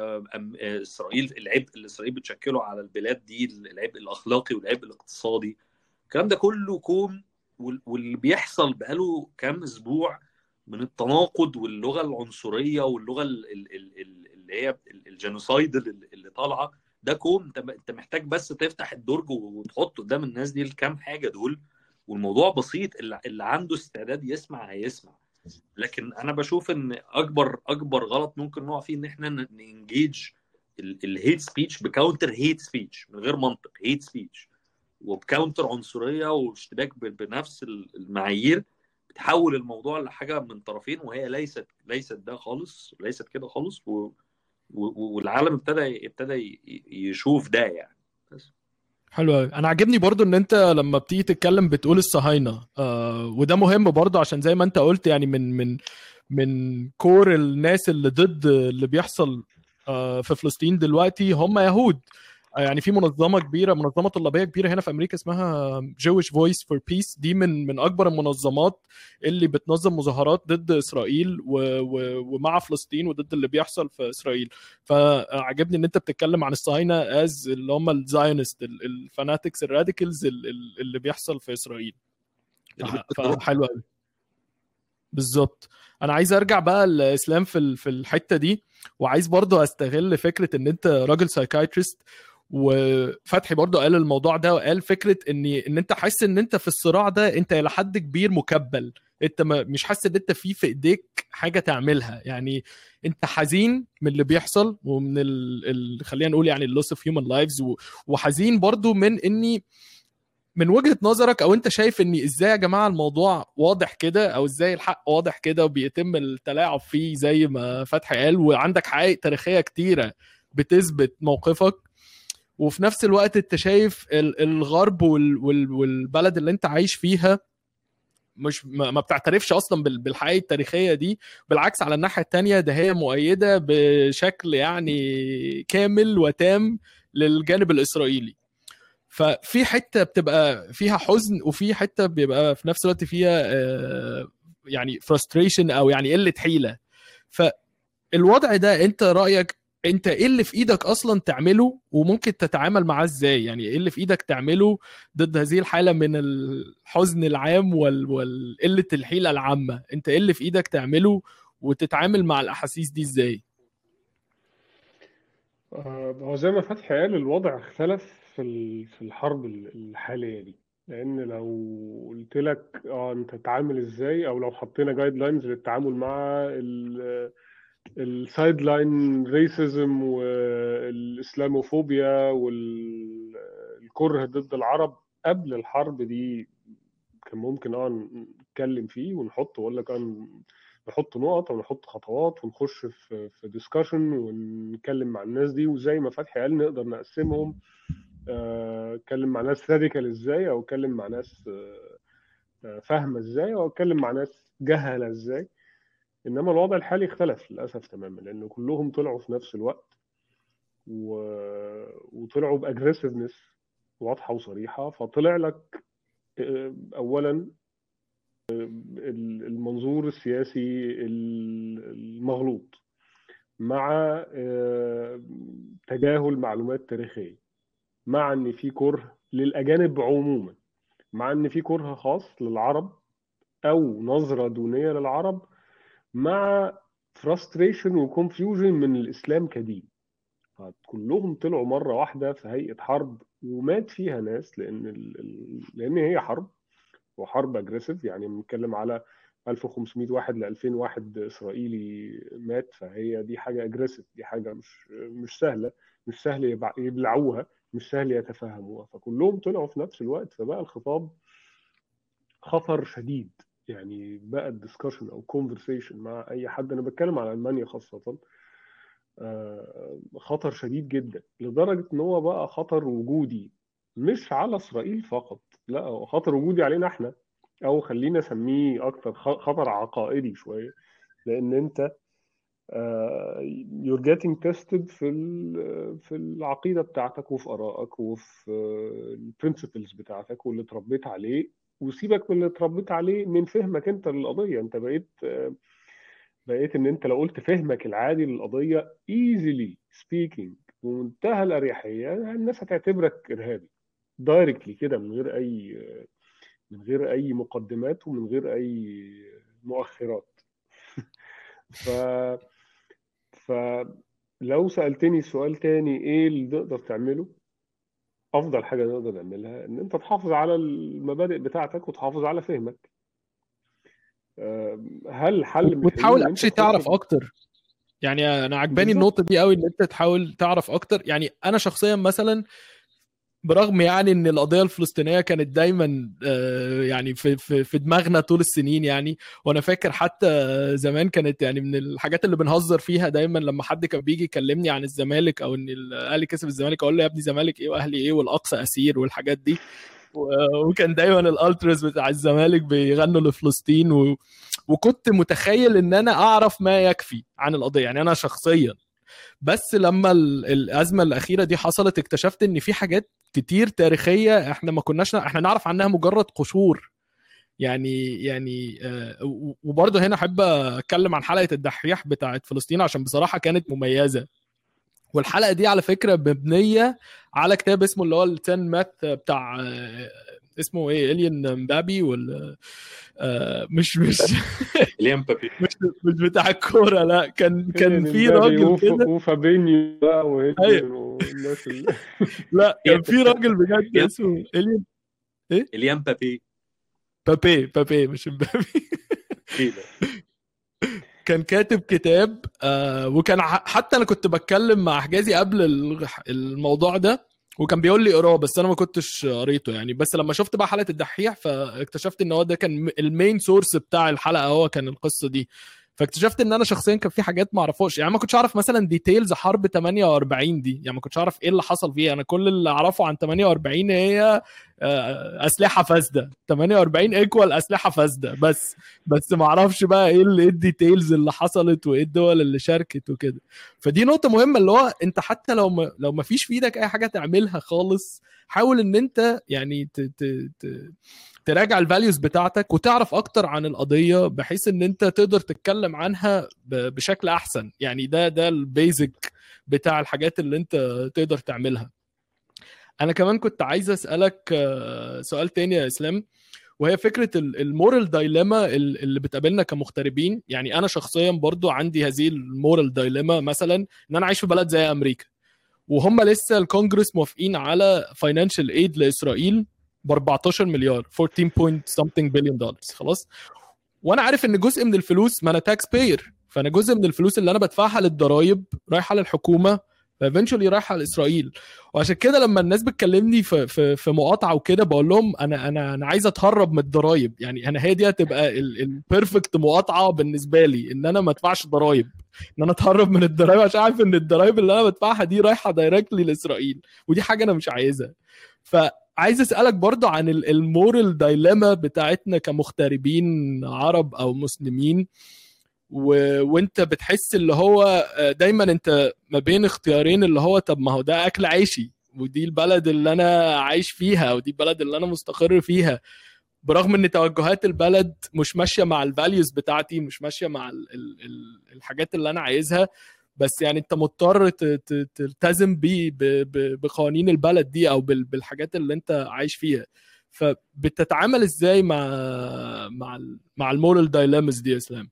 إسرائيل العبء اللي إسرائيل بتشكله على البلاد دي العبء الأخلاقي والعبء الاقتصادي. الكلام ده كله كوم وال- واللي بيحصل بقاله كام أسبوع من التناقض واللغة العنصرية واللغة ال- ال- ال- ال- اللي هي ال- ال genocide اللي طالعة ده كوم. انت محتاج بس تفتح الدرج وتحط قدام الناس دي الكام حاجة دول. والموضوع بسيط اللي عنده استعداد يسمع هيسمع. لكن أنا بشوف إن أكبر أكبر غلط ممكن نقع فيه إن إحنا ن engage ال hate speech ب counter hate speech من غير منطق hate speech وب counter عنصرية واشتباك بنفس المعايير بتحول الموضوع لحاجة من طرفين وهي ليست ليست ده خالص ليست كده خالص و والعالم ابتدى ابتدى يشوف ده يعني. حلو أنا عاجبني برضو إن أنت لما بتيجي تتكلم بتقول الصهاينة. آه وده مهم برضو عشان زي ما أنت قلت يعني من من من core الناس اللي ضد اللي بيحصل آه في فلسطين دلوقتي هم يهود. يعني في منظمة كبيرة منظمة طلابية كبيرة هنا في أمريكا اسمها Jewish Voice for Peace. دي من من أكبر المنظمات اللي بتنظم مظاهرات ضد إسرائيل و و ومع فلسطين وضد اللي بيحصل في إسرائيل. فعجبني إن أنت بتتكلم عن الصهاينه as اللي هم ال Zionist ال fanatics ال radicals اللي بيحصل في إسرائيل. فحلو قوي بالظبط. أنا عايز أرجع بقى الاسلام في في الحتة دي وعايز برضو أستغل فكرة إن أنت راجل psychiatrist وفتحي برضو قال الموضوع ده وقال فكرة إن إن أنت حاسس إن أنت في الصراع ده أنت إلى حد كبير مكبل. أنت مش حاسس إن أنت في في إيديك حاجة تعملها. يعني أنت حزين من اللي بيحصل ومن ال... ال... خلينا نقول يعني ال loss of human lives وحزين برضو من إني من وجهة نظرك أو أنت شايف ان إزاي يا جماعة الموضوع واضح كده أو إزاي الحق واضح كده وبيتم التلاعب فيه زي ما فتحي قال وعندك حقائق تاريخية كتيرة بتثبت موقفك وفي نفس الوقت انت شايف ال- الغرب وال- وال- والبلد اللي انت عايش فيها مش ما بتعترفش أصلا بال- بالحقائق التاريخية دي بالعكس على الناحية التانية ده هي مؤيدة بشكل يعني كامل وتام للجانب الإسرائيلي. ففي حتة بتبقى فيها حزن وفي حتة بيبقى في نفس الوقت فيها آه، يعني frustration أو يعني قلة حيلة. فالوضع ده انت رأيك انت إيه اللي في إيدك أصلا تعمله وممكن تتعامل معاه إزاي؟ يعني إيه اللي في إيدك تعمله ضد هذه الحالة من الحزن العام وال- والقله الحيلة العامة؟ انت إيه اللي في إيدك تعمله وتتعامل مع الأحاسيس دي إزاي؟ آه، هو زي ما فتحي قال الوضع اختلف في ال- في الحرب ال- الحالية دي. لأن لو قلت لك آه انت تتعامل إزاي أو لو حطينا جايد لاينز للتعامل مع ال sideline racism والإسلاموفوبيا والكره ضد العرب قبل الحرب دي كان ممكن آه نتكلم فيه ونحط واقول لك آه نحط نقط أو نحط خطوات ونخش في في discussion ونتكلم مع الناس دي وزي ما فتحي قال نقدر نقسمهم آه، أتكلم مع ناس radical إزاي أو أتكلم مع ناس آه، آه، فاهمة إزاي أو أتكلم مع ناس جهلة إزاي. إنما الوضع الحالي اختلف للأسف تماما لأن كلهم طلعوا في نفس الوقت و... وطلعوا بأجريسيفنس واضحة وصريحة. فطلع لك آه، اولا المنظور السياسي المغلوط مع آه، تجاهل معلومات تاريخية مع إن في كره للأجانب عموما مع إن في كره خاص للعرب أو نظرة دونية للعرب مع frustration و confusion من الإسلام كدين. كلهم طلعوا مرة واحدة في هيئة حرب ومات فيها ناس لأن لأن هي حرب وحرب aggressive يعني بنتكلم على 1500 واحد ل 2000 واحد إسرائيلي مات فهي دي حاجة aggressive دي حاجة مش مش سهلة مش سهل يبلعوها مش سهل يتفهموها فكلهم طلعوا في نفس الوقت فبقى الخطاب خطر شديد. يعني بقى ال discussion أو conversation مع أي حد. أنا بتكلم على ألمانيا خاصة. آه، خطر شديد جدا لدرجة إن هو بقى خطر وجودي مش على إسرائيل فقط لا هو خطر وجودي علينا إحنا أو خلينا اسميه أكتر خطر عقائدي شوية. لأن أنت you're getting tested في في العقيدة بتاعتك وفي آرائك وفي ال principles بتاعتك واللي اتربيت عليه. وسيبك من اللي اتربيت عليه من فهمك انت للقضية. انت بقيت بقيت ان انت لو قلت فهمك العادي للقضية easily speaking بمنتهى الأريحية الناس هتعتبرك إرهابي directly كده من غير أي من غير أي مقدمات ومن غير أي مؤخرات. ف فلو سألتني سؤال تاني إيه اللي نقدر تعمله؟ أفضل حاجة نقدر نعملها إن أنت تحافظ على المبادئ بتاعتك وتحافظ على فهمك. أم، هل حل وتحاول اكشلي تعرف أكتر. يعني أنا عجباني. النقطة دي قوي إن أنت تحاول تعرف أكتر. يعني أنا شخصيا مثلا برغم يعني إن القضية الفلسطينية كانت دايما آه، يعني في في في دماغنا طول السنين يعني. وأنا فاكر حتى زمان كانت يعني من الحاجات اللي بنهزر فيها دايما لما حد كان بيجي يكلمني عن الزمالك أو إن الاهلي كسب الزمالك أقول له يا ابني زمالك إيه وأهلي إيه والأقصى أسير والحاجات دي. وكان دايما الالترز بتاع الزمالك بيغنوا لفلسطين و... وكنت متخيل إن أنا أعرف ما يكفي عن القضية. يعني أنا شخصيا بس لما ال- الأزمة الأخيرة دي حصلت اكتشفت إن في حاجات كتير تاريخية إحنا ما كناش إحنا نعرف عنها مجرد قشور. يعني يعني آه، وبرضه هنا أحب أتكلم عن حلقة الدحيح بتاعت فلسطين عشان بصراحة كانت مميزة. والحلقة دي على فكرة مبنية على كتاب اسمه اللي هو التن ماث بتاع آه، اسمه إيه الين مبابي ولا آه، مش مش اليام بابي مش مش بتاع الكورة لا كان كان في مبابي راجل كده. وفابينيو بقى أيوة. والناس لا كان في راجل بجد. اسمه الين اليام بابي بابي بابي مش مبابي. إيه كان كاتب كتاب آه وكان حتى أنا كنت بتكلم مع حجازي قبل ال- الموضوع ده. وكان بيقول لي اقراه بس أنا ما كنتش قريته يعني. بس لما شفت بقى حلقة الدحيح فاكتشفت إن هو ده كان ال main source بتاع الحلقة هو كان القصة دي. فاكتشفت إن أنا شخصيا كان في حاجات ما أعرفهاش. يعني ما كنتش أعرف مثلا details حرب 48 دي. يعني ما كنتش أعرف إيه اللي حصل فيها. أنا كل اللي أعرفه عن 48 هي أسلحة فاسدة. 48 equal أسلحة فاسدة. بس بس ما أعرفش بقى إيه إيه ال details اللي حصلت وإيه الدول اللي شاركت وكده. فدي نقطة مهمة اللي هو أنت حتى لو ما لو ما فيش في إيدك أي حاجة تعملها خالص حاول إن أنت يعني ت ت ت تراجع ال values بتاعتك وتعرف أكتر عن القضية بحيث إن أنت تقدر تتكلم عنها بشكل أحسن. يعني ده ده ال basic بتاع الحاجات اللي أنت تقدر تعملها. أنا كمان كنت عايز أسألك آه، سؤال تاني يا إسلام. وهي فكرة ال moral dilemma اللي بتقابلنا كمغتربين. يعني أنا شخصيا برضو عندي هذه ال moral dilemma مثلا إن أنا عايش في بلد زي أمريكا وهم لسه الكونجرس موافقين على financial aid لإسرائيل ب 14 مليار 14 point something billion دولار خلاص؟ وأنا عارف إن جزء من الفلوس ما أنا tax payer فأنا جزء من الفلوس اللي أنا بدفعها للضرايب رايحة للحكومة ف eventually رايحة لإسرائيل. وعشان كده لما الناس بتكلمني في في في مقاطعه وكده بقول لهم أنا أنا أنا عايز أتهرب من الضرايب. يعني أنا هي دي هتبقى ال perfect مقاطعة بالنسبة لي إن أنا ما أدفعش ضرايب. إن أنا أتهرب من الضرايب عشان عارف إن الضرايب اللي أنا بدفعها دي رايحة directly لإسرائيل. ودي حاجة أنا مش عايزها. فعايز أسألك برضو عن ال moral dilemma بتاعتنا كمغتربين عرب أو مسلمين. و... وانت بتحس اللي هو دايما انت ما بين اختيارين اللي هو طب ما هو ده أكل عيشي ودي البلد اللي أنا عايش فيها ودي البلد اللي أنا مستقر فيها برغم إن توجهات البلد مش ماشية مع ال values بتاعتي مش ماشية مع ال... ال... ال... الحاجات اللي أنا عايزها بس يعني أنت مضطر. تلتزم بيه. بقوانين البلد دي أو بال... بالحاجات اللي أنت عايش فيها فبتتعامل إزاي مع مع. مع ال moral dilemmas دي إسلام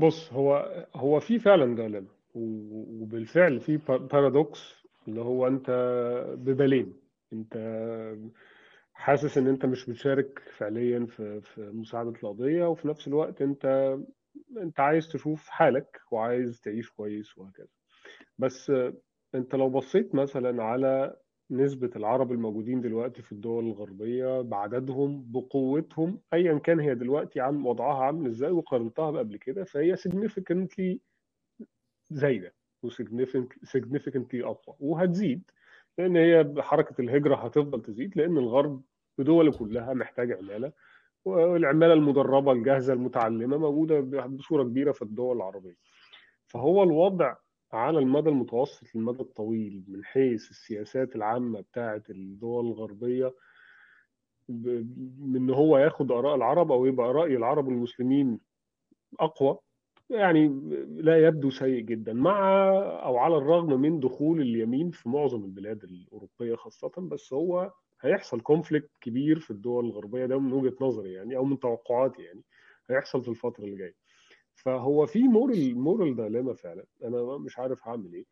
بص هو هو في فعلا dilemma وبالفعل في paradox اللي هو أنت ببالين. أنت حاسس إن أنت مش بتشارك فعليا في في مساعدة القضية وفي نفس الوقت أنت أنت عايز تشوف حالك وعايز تعيش كويس وهكذا. بس أنت لو بصيت مثلا على نسبة العرب الموجودين دلوقتي في الدول الغربية بعددهم بقوتهم أيا كان هي دلوقتي عن وضعها عامل إزاي وقارنتها بقبل كده فهي significantly زايدة وsignificantly أقوى وهتزيد لأن هي حركة الهجرة هتفضل تزيد لأن الغرب بدوله كلها محتاج عمالة والعمالة المدربة الجاهزة المتعلمة موجودة بصورة كبيرة في الدول العربية. فهو الوضع على المدى المتوسط للمدى الطويل من حيث السياسات العامة بتاعة الدول الغربية من هو ياخد آراء العرب أو يبقى رأي العرب المسلمين أقوى؟ يعني لا يبدو سيء جدا مع أو على الرغم من دخول اليمين في معظم البلاد الأوروبية خاصة بس هو هيحصل conflict كبير في الدول الغربية ده من وجهة نظري يعني أو من توقعاتي يعني هيحصل في الفترة اللي جاية. فهو في moral moral dilemma فعلا. أنا مش عارف هعمل إيه.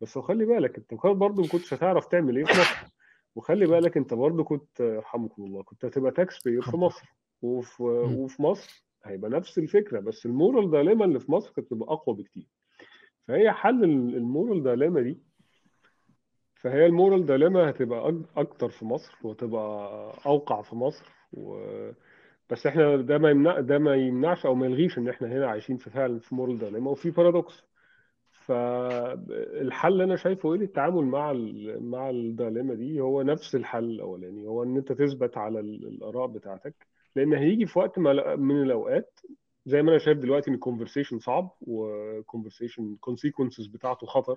بس خلي بالك أنت برضه ما كنتش هتعرف تعمل إيه في مصر. وخلي بالك أنت برضه كنت يرحمكم الله كنت هتبقى tax في مصر. وفي وفي مصر هيبقى نفس الفكرة بس ال moral dilemma اللي في مصر كانت تبقى أقوى بكتير. فهي حل ال moral dilemma دي فهي ال moral dilemma هتبقى أكتر في مصر وتبقى أوقع في مصر. و بس إحنا ده ما يمنع ده ما يمنعش أو ما يلغيش ان إحنا هنا عايشين في فعلا في moral dilemma وفي paradox فالحل أنا شايفه إيه للتعامل مع مع ال dilemma دي هو نفس الحل الأولاني. هو إن أنت تثبت على الآراء بتاعتك. لأن هيجي في وقت من الأوقات زي ما أنا شايف دلوقتي إن ال conversation صعب و conversation consequences بتاعته خطر.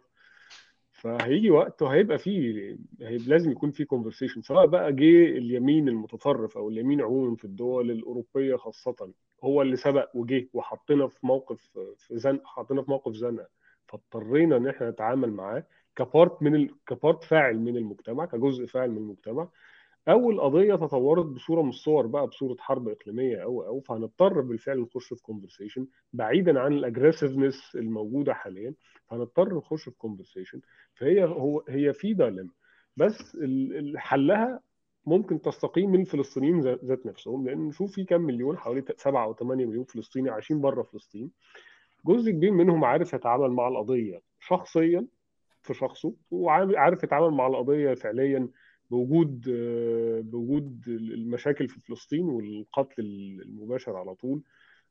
فهيجي وقت وهيبقى فيه لازم يكون في conversation سواء بقى جه اليمين المتطرف أو اليمين عموما في الدول الأوروبية خاصة هو اللي سبق وجه وحطنا في موقف في زن حطينا في موقف زنقة فاضطرينا إن إحنا نتعامل معاه ك part من ال... ك part فاعل من المجتمع كجزء فاعل من المجتمع. أو القضية تطورت بصورة من الصور بقى بصورة حرب إقليمية أو أو فهنضطر بالفعل نخش في conversation بعيدا عن ال aggressiveness الموجودة حاليا فهنضطر نخش في conversation فهي هو هي في dilemma بس حلها ممكن تستقيم من الفلسطينيين ذا- ذات نفسهم لأن شوف في كام مليون حوالي 7 أو 8 مليون فلسطيني عايشين بره فلسطين. جزء كبير منهم عارف يتعامل مع القضية شخصيا في شخصه وعارف يتعامل مع القضية فعليا بوجود آه، بوجود المشاكل في فلسطين والقتل المباشر على طول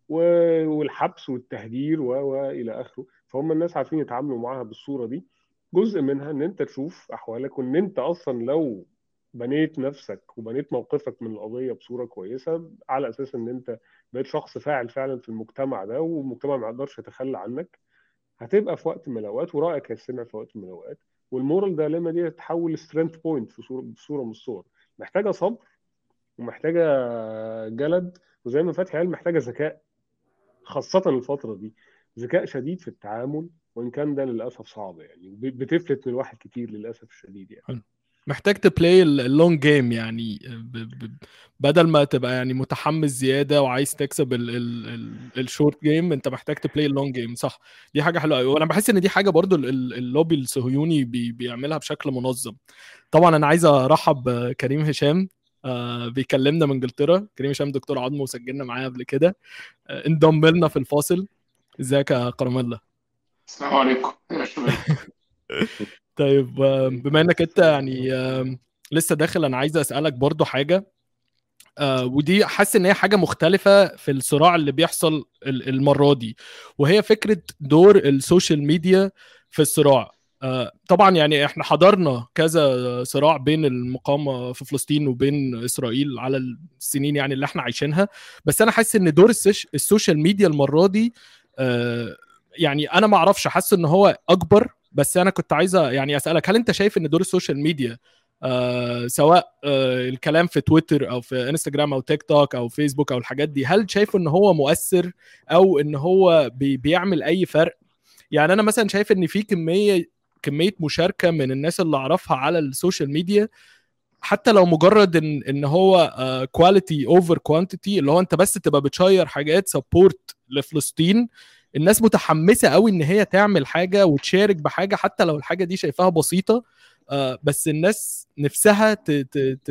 والحبس والتهجير و و إلى آخره. فهم الناس عارفين يتعاملوا معاها بالصورة دي. جزء منها إن أنت تشوف أحوالك وإن أنت أصلا لو بنيت نفسك وبنيت موقفك من القضية بصورة كويسة على أساس إن أنت بقيت شخص فاعل فعلا في المجتمع ده والمجتمع ما يقدرش يتخلى عنك هتبقى في وقت من الأوقات ورأيك هيستمع في وقت من الأوقات. وال moral dilemma دي تتحول strength point في صوره بصورة من الصور. محتاجة صبر ومحتاجة جلد وزي ما فتحي قال محتاجة ذكاء خاصة الفترة دي. ذكاء شديد في التعامل وإن كان ده للأسف صعب يعني بتفلت من الواحد كتير للأسف الشديد يعني. محتاج ت play ال long game يعني ب... ب... بدل ما تبقى يعني متحمس زيادة وعايز تكسب ال short game انت محتاج ت play ال long game صح. دي حاجة حلوة قوي وأنا بحس إن دي حاجة برضو ال- ال- اللوبي الصهيوني بي... بيعملها بشكل منظم. طبعا أنا عايز أرحب بكريم هشام آه بيكلمنا من إنجلترا. كريم هشام دكتور عظم وسجلنا معاه قبل كده. آه انضم لنا في الفاصل. إزيك يا كراميلا السلام عليكم. طيب بما انك انت يعني لسه داخل أنا عايز اسالك برضو حاجة. آه، ودي حاسس ان هي حاجة مختلفه في الصراع اللي بيحصل ال- المره دي وهي فكره دور ال social media في الصراع. آه، طبعا يعني إحنا حضرنا كذا صراع بين المقاومة في فلسطين وبين إسرائيل على السنين يعني اللي إحنا عايشينها. بس أنا حاسس إن دور ال soc- ال social media المرة دي آه، يعني أنا ما أعرفش حاسس إن هو أكبر بس أنا كنت عايزه يعني اسالك هل انت شايف ان دور ال social media آه سواء آه الكلام في تويتر أو في انستجرام أو تيك توك أو فيسبوك أو الحاجات دي هل شايف ان هو مؤثر أو ان هو بي بيعمل اي فرق؟ يعني أنا مثلا شايف ان في كمية كمية مشاركة من الناس اللي اعرفها على ال social media حتى لو مجرد ان ان هو quality over quantity اللي هو انت بس تبقى بت share حاجات support لفلسطين الناس متحمسة قوي إن هي تعمل حاجة وتشارك بحاجة حتى لو الحاجة دي شايفاها بسيطة آه، بس الناس نفسها ت ت ت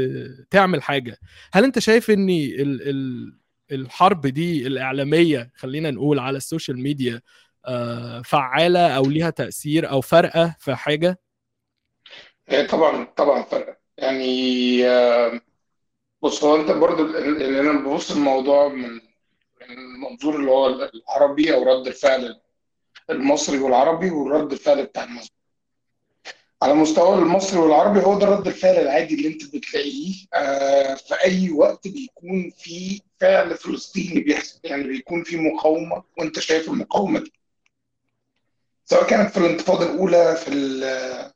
تعمل حاجة. هل أنت شايف إن ال ال الحرب دي الإعلامية خلينا نقول على ال social media آه، فعالة أو ليها تأثير أو فارقة في حاجة؟ هي طبعا طبعا فرق يعني آه، بص هو أنت برضو ال- ال- اللي أنا ببص الموضوع من المنظور اللي هو العربي أو رد الفعل المصري والعربي والرد الفعل بتاع المصري. على مستوى المصري والعربي هو ده رد الفعل العادي اللي انت بتلاقيه. آه، في أي وقت بيكون في فعل فلسطيني بيحصل. يعني بيكون في مقاومة وانت شايف المقاومة دي. سواء كانت في الانتفاضة الأولى في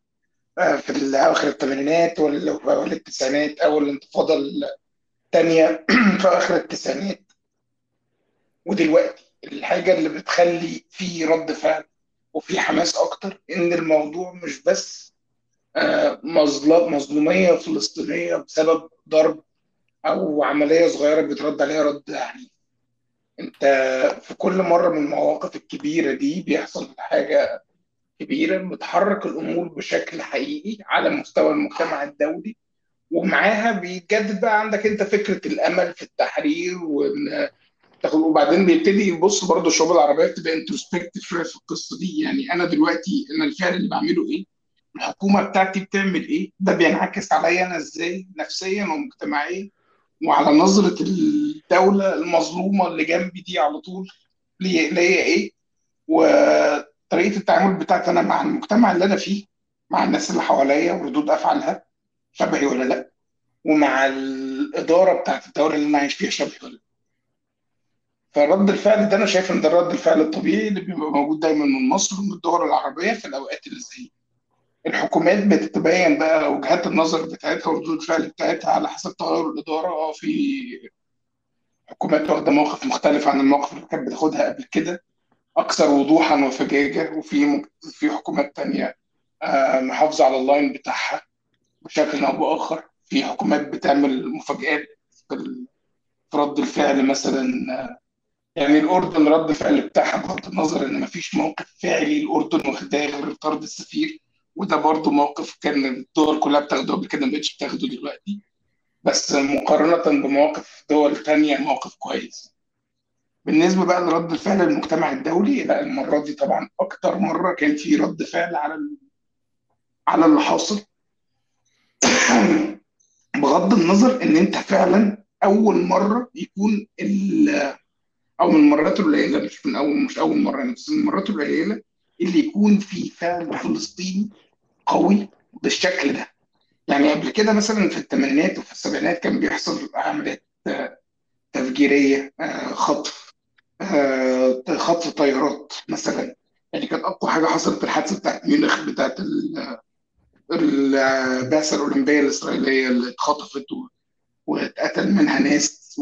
آه، في اواخر الثمانينات ولا التسعينات أو الانتفاضة الثانية في آخر التسعينات. ودلوقتي الحاجة اللي بتخلي في رد فعل وفي حماس أكتر إن الموضوع مش بس آه، مظلومية فلسطينية بسبب ضرب أو عملية صغيرة بيترد عليها رد عنيف أنت في كل مرة من المواقف الكبيرة دي بيحصل حاجة كبيرة بتحرك الأمور بشكل حقيقي على مستوى المجتمع الدولي ومعاها بيتجدد بقى عندك أنت فكرة الأمل في التحرير وإن تاخد وبعدين بيبتدي يبص برضه الشعوب العربية بتبقى انتروسبكتيف شوية في القصة دي يعني أنا دلوقتي أنا الفعل اللي بعمله إيه؟ الحكومة بتاعتي بتعمل إيه؟ ده بينعكس عليا أنا إزاي نفسيا ومجتمعيا وعلى نظرة الدولة المظلومة اللي جنبي دي على طول ليا إيه؟ وطريقة التعامل بتاعتي أنا مع المجتمع اللي أنا فيه مع الناس اللي حواليا وردود أفعالها شبهي ولا لأ؟ ومع الإدارة بتاعت الدولة اللي أنا عايش فيها شبهي ولا لأ؟ فرد الفعل ده أنا شايف إن ده رد الفعل الطبيعي اللي بيبقى موجود دايما من مصر ومن الدول العربية في الأوقات اللي زي. الحكومات بتتبين بقى وجهات النظر بتاعتها وردود الفعل بتاعتها على حسب تغير الإدارة. آه في حكومات واخدة موقف مختلف عن المواقف اللي كانت بتاخدها قبل كده أكثر وضوحا وفجاجة. وفي في حكومات تانية آه، محافظة على اللاين بتاعها بشكل أو بآخر. في حكومات بتعمل مفاجآت في رد الفعل مثلا آه، يعني الأردن رد الفعل بتاعها بغض النظر إن مفيش موقف فعلي الأردن واخداه غير طرد السفير وده برضو موقف كان الدول كلها بتاخده قبل كده ما بقتش بتاخده دلوقتي. بس مقارنة بمواقف دول تانية موقف كويس. بالنسبة بقى لرد الفعل المجتمع الدولي لا المرة دي طبعا أكتر مرة كان في رد فعل على على اللي حاصل. بغض النظر إن أنت فعلا أول مرة يكون أو من المرات القليلة مش من أول مش أول مرة يعني بس من المرات القليلة اللي يكون في فعل فلسطيني قوي بالشكل ده. يعني قبل كده مثلا في الثمانينات وفي السبعينات كان بيحصل عمليات تفجيرية آه، خطف آه، خطف طيارات مثلا. يعني كانت أقوى حاجة حصلت الحادثة بتاعت ميونخ بتاعت البعثه الأولمبية الإسرائيلية اللي اتخطفت واتقتل منها ناس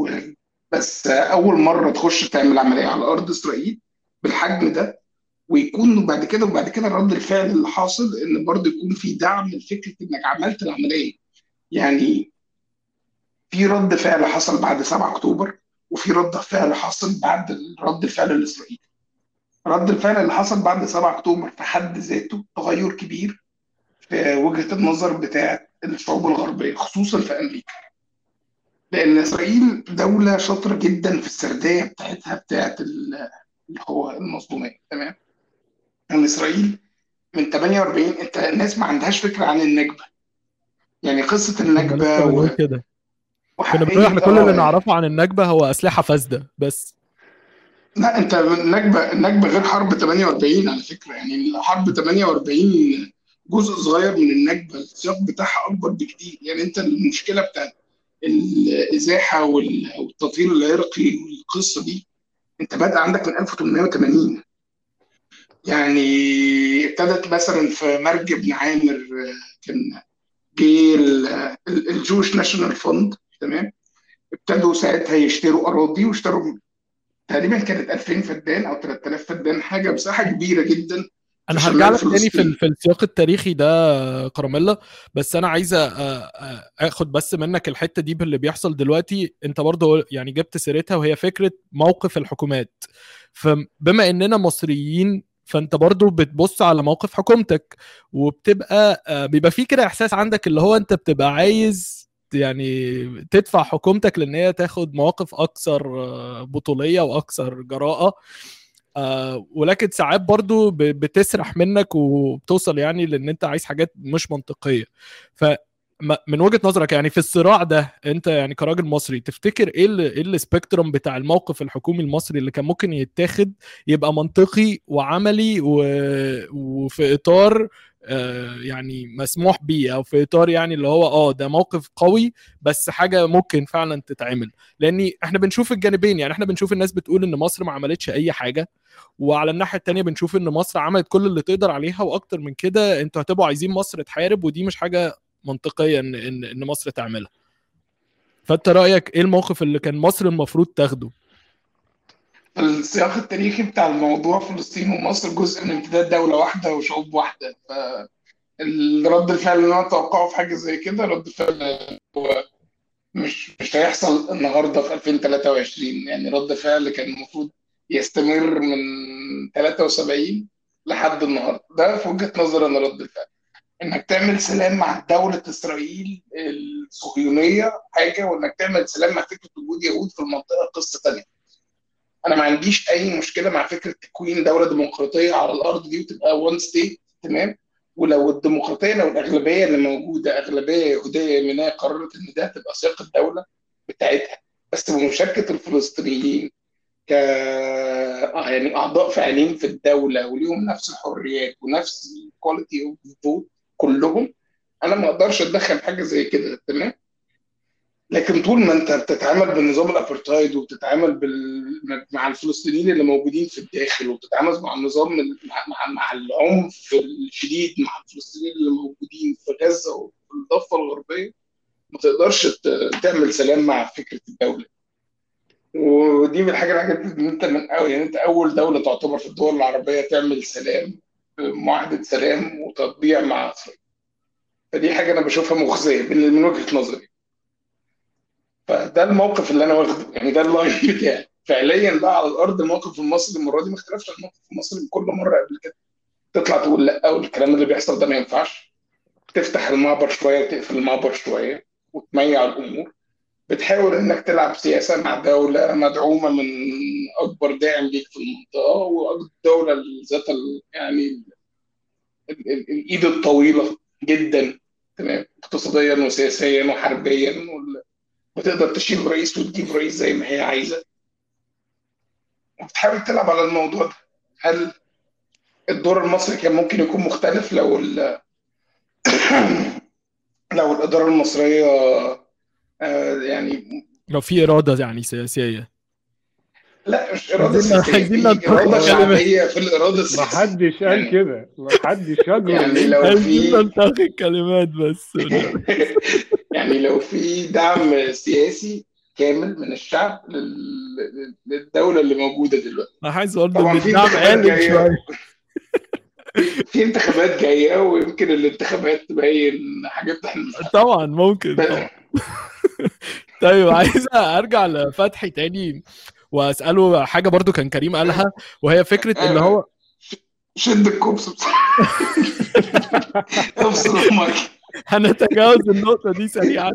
بس أول مرة تخش تعمل عملية على أرض إسرائيل بالحجم ده ويكون بعد كده وبعد كده رد الفعل اللي حاصل إن برضه يكون في دعم لفكرة إنك عملت العملية. يعني في رد فعل حصل بعد 7 أكتوبر وفي رد فعل حصل بعد رد الفعل الإسرائيلي. رد الفعل اللي حصل بعد 7 أكتوبر في حد ذاته تغير كبير في وجهة النظر بتاعه الشعوب الغربيه خصوصا في أمريكا. لأن إسرائيل دولة شاطرة جدا في السرديه بتاعتها بتاعه اللي هو المظلومية تمام؟ يعني إسرائيل من 48 أنت الناس ما عندهاش فكرة عن النكبه يعني قصة النكبه و... كده. كنا بنقول إحنا كل اللي نعرفه عن النكبه هو أسلحة فاسدة بس. لا أنت النكبه النكبه غير حرب 48 على فكرة. يعني حرب 48 جزء صغير من النكبه السياق بتاعها أكبر بكتير. يعني أنت المشكلة بتاعت الإزاحة والتطهير العرقي والقصة دي أنت بادئ عندك من 1880 يعني ابتدت مثلا في مرج بن عامر كان جه ال Jewish National Fund تمام؟ ابتدوا ساعتها يشتروا أراضي واشتروا تقريبا كانت 2000 فدان أو 3000 فدان حاجة مساحة كبيرة جدا. أنا هرجع لك تاني في, في السياق التاريخي ده كراميلا بس أنا عايز آخد بس منك الحتة دي باللي بيحصل دلوقتي. أنت برضه يعني جبت سيرتها وهي فكرة موقف الحكومات. فبما إننا مصريين فأنت برضو بتبص على موقف حكومتك وبتبقى بيبقى في كده إحساس عندك اللي هو أنت بتبقى عايز يعني تدفع حكومتك لأن هي تاخد مواقف أكثر بطولية وأكثر جراءة. ولكن ساعات برضو بتسرح منك وبتوصل يعني لأن أنت عايز حاجات مش منطقية. ف من وجهة نظرك يعني في الصراع ده أنت يعني كراجل مصري تفتكر إيه إيه السبيكترم بتاع الموقف الحكومي المصري اللي كان ممكن يتاخد يبقى منطقي وعملي و... وفي إطار يعني مسموح بيه أو في إطار يعني اللي هو آه ده موقف قوي بس حاجة ممكن فعلا تتعمل. لأن إحنا بنشوف الجانبين يعني إحنا بنشوف الناس بتقول إن مصر ما عملتش أي حاجة وعلى الناحية الثانية بنشوف إن مصر عملت كل اللي تقدر عليها وأكتر من كده أنتوا هتبقوا عايزين مصر تحارب ودي مش حاجة منطقية إن إن, إن مصر تعملها. فأنت رأيك إيه الموقف اللي كان مصر المفروض تاخده؟ السياق التاريخي بتاع الموضوع فلسطين ومصر جزء من امتداد دولة واحدة وشعوب واحدة. فرد الفعل اللي أنا أتوقعه في حاجة زي كده رد فعل هو مش مش هيحصل النهارده في 2023 يعني رد فعل كان المفروض يستمر من 73 لحد النهارده. ده في وجهة نظري أنا رد الفعل. إنك تعمل سلام مع دولة إسرائيل الصهيونية حاجة وإنك تعمل سلام مع فكرة وجود يهود في المنطقة قصة ثانية أنا ما عنديش أي مشكلة مع فكرة تكوين دولة ديمقراطية على الأرض دي وتبقى one state تمام؟ ولو الديمقراطية لو الأغلبية اللي موجودة أغلبية يهودية يمينية قررت إن ده تبقى سياق الدولة بتاعتها. بس بمشاركة الفلسطينيين ك آه يعني أعضاء فاعلين في الدولة وليهم نفس الحريات ونفس ال quality of vote كلهم أنا ما أقدرش أتدخل حاجة زي كده تمام؟ لكن طول ما انت بتتعامل بالنظام الابرتايد وبتتعامل بال... مع الفلسطينيين اللي موجودين في الداخل وبتتعامل مع النظام مع, مع العنف الشديد مع الفلسطينيين اللي موجودين في غزة وفي الضفه الغربية ما تقدرش تعمل سلام مع فكرة الدولة. ودي من الحاجة الحاجات ان انت من أول يعني انت أول دولة تعتبر في الدول العربية تعمل سلام معاهدة سلام وتطبيع مع اسرائيل فدي حاجة أنا بشوفها مخزية من وجهة نظري. فده الموقف اللي أنا واخده. يعني ده اللاين بتاعي. فعليا بقى على الأرض الموقف المصري المرة دي ما اختلفش عن الموقف المصري من كل مرة قبل كده. تطلع تقول لأ والكلام اللي بيحصل ده ما ينفعش. تفتح المعبر شوية وتقفل المعبر شوية وتميع الأمور. بتحاول إنك تلعب سياسة مع دولة مدعومة من أكبر داعم ليك في المنطقة والدولة ذات ال- يعني ال- ال- الإيد الطويلة جدا تمام؟ اقتصاديا وسياسيا وحربيا وتقدر تشيل رئيس وتجيب رئيس زي ما هي عايزة. وبتحاول تلعب على الموضوع ده. هل الدور المصري كان ممكن يكون مختلف لو ال- لو الإدارة المصرية آه، يعني لو في إرادة يعني سياسية؟ لا مش إرادة عايزين- سياسية عايزين في ننتقد إرادة كلمة. شعبية في الإرادة ما السياسية. حدش قال يعني- كده. ما حدش يجرؤ يعني لو في الكلمات بس. يعني لو في دعم سياسي كامل من الشعب لل- للدولة اللي موجودة دلوقتي. أنا حاسس برضه طبعاً في الدعم انتخابات جاية. شوية. في انتخابات جاية ويمكن الانتخابات تبين حاجات إحنا طبعا ممكن. طبعا. طيب عايز أرجع لفتحي تاني وأسأله حاجة برضو كان كريم قالها وهي فكرة ان هو شد الكوبس. افصل أمك هنتجاوز النقطة دي سريعا.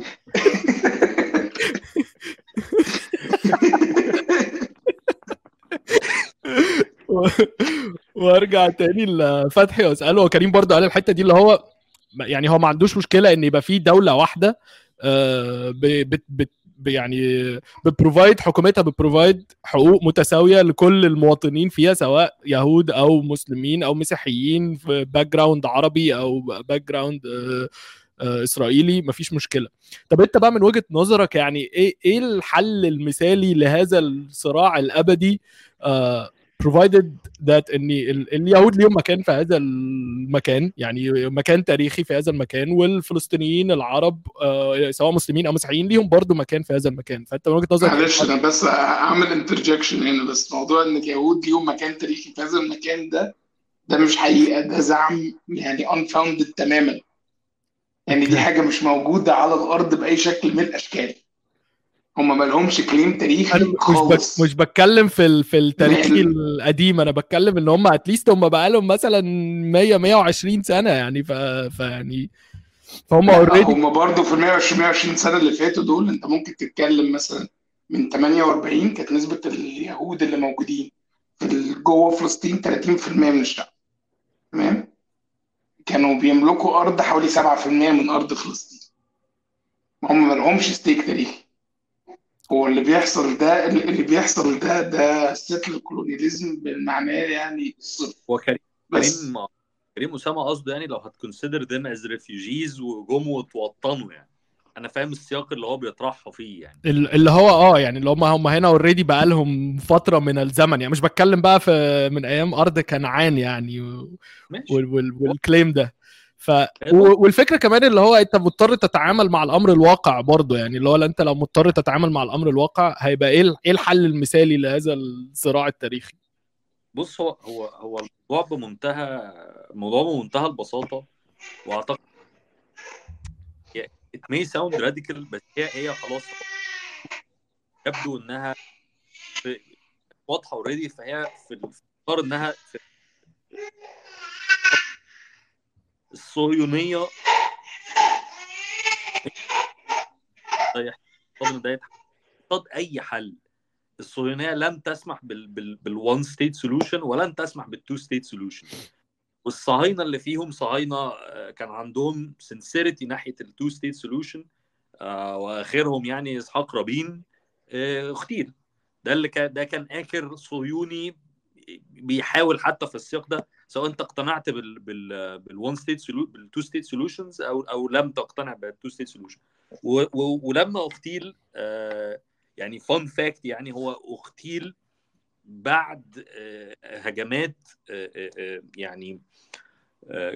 وارجع تاني لفتحي واسأله. وكريم برضو قال الحتة دي اللي هو يعني هو ما عندوش مشكلة إن يبقى في دولة واحدة آه، بت بت يعني بت provide حكومتها بت provide حقوق متساوية لكل المواطنين فيها سواء يهود أو مسلمين أو مسيحيين في background عربي أو background إسرائيلي مفيش مشكلة. طب أنت بقى من وجهة نظرك يعني إيه إيه الحل المثالي لهذا الصراع الأبدي؟ آه provided that إن ال- اليهود ليهم مكان في هذا المكان يعني مكان تاريخي في هذا المكان والفلسطينيين العرب آه، سواء مسلمين أو مسيحيين ليهم برضو مكان في هذا المكان. فأنت من وجهة نظرك معلش؟ أنا بس أعمل انترجكشن هنا بس موضوع إن اليهود ليهم مكان تاريخي في هذا المكان ده ده مش حقيقة ده زعم يعني unfounded تماما. يعني دي حاجة مش موجودة على الأرض بأي شكل من الأشكال. هم ما لهمش كليم تاريخي أنا مش بك خالص. مش بتكلم في ال... في التاريخ يعني- القديم أنا بتكلم إن هم اتليست هم بقى لهم مثلا 100 120 سنة يعني ف... فيعني فهم اوريدي هم برضه في ال 120 120 سنة اللي فاتوا دول أنت ممكن تتكلم مثلا من 48 كانت نسبة اليهود اللي موجودين في جوه فلسطين 30% من الشعب. تمام؟ كانوا بيملكوا أرض حوالي 7% من أرض فلسطين. هم ما لهمش stake تاريخي. هو اللي بيحصل ده اللي بيحصل ده ده settler colonialism بالمعنى يعني. الصرف هو كريم بس كريم كريم أسامة قصده يعني لو هت consider them as refugees وجم وتوطنوا يعني. أنا فاهم السياق اللي هو بيطرحه فيه يعني. ال- اللي هو آه يعني اللي هم هم هنا already بقى لهم فترة من الزمن يعني. مش بتكلم بقى في من أيام أرض كنعان يعني و- ماشي. وال وال وال claim ده. ف و- والفكرة كمان اللي هو انت مضطر تتعامل مع الأمر الواقع برضه يعني اللي هو انت لو مضطر تتعامل مع الأمر الواقع هيبقى إيه إيه الحل المثالي لهذا الصراع التاريخي؟ بص هو هو هو الموضوع بمنتهى الموضوع بمنتهى البساطة وأعتقد هي- it may sound radical بس هي هي خلاص يبدو إنها واضحة اوريدي فهي في الاختيار إنها في الصهيونية. ده أي حل. الصهيونية لم تسمح بال بال بال one state solution ولن تسمح بال two state solution والصهاينة اللي فيهم صهاينة آه، كان عندهم sincerity ناحية ال two state solution وآخرهم يعني إسحاق رابين آه، اغتيل ده اللي كان ده كان آخر صهيوني بيحاول حتى في السياق ده سواء انت اقتنعت بال بال بال one state بال two-state solutions أو أو لم تقتنع بال two-state solution ولما اغتيل آه، يعني fun fact يعني هو اغتيل بعد آه، هجمات آه، يعني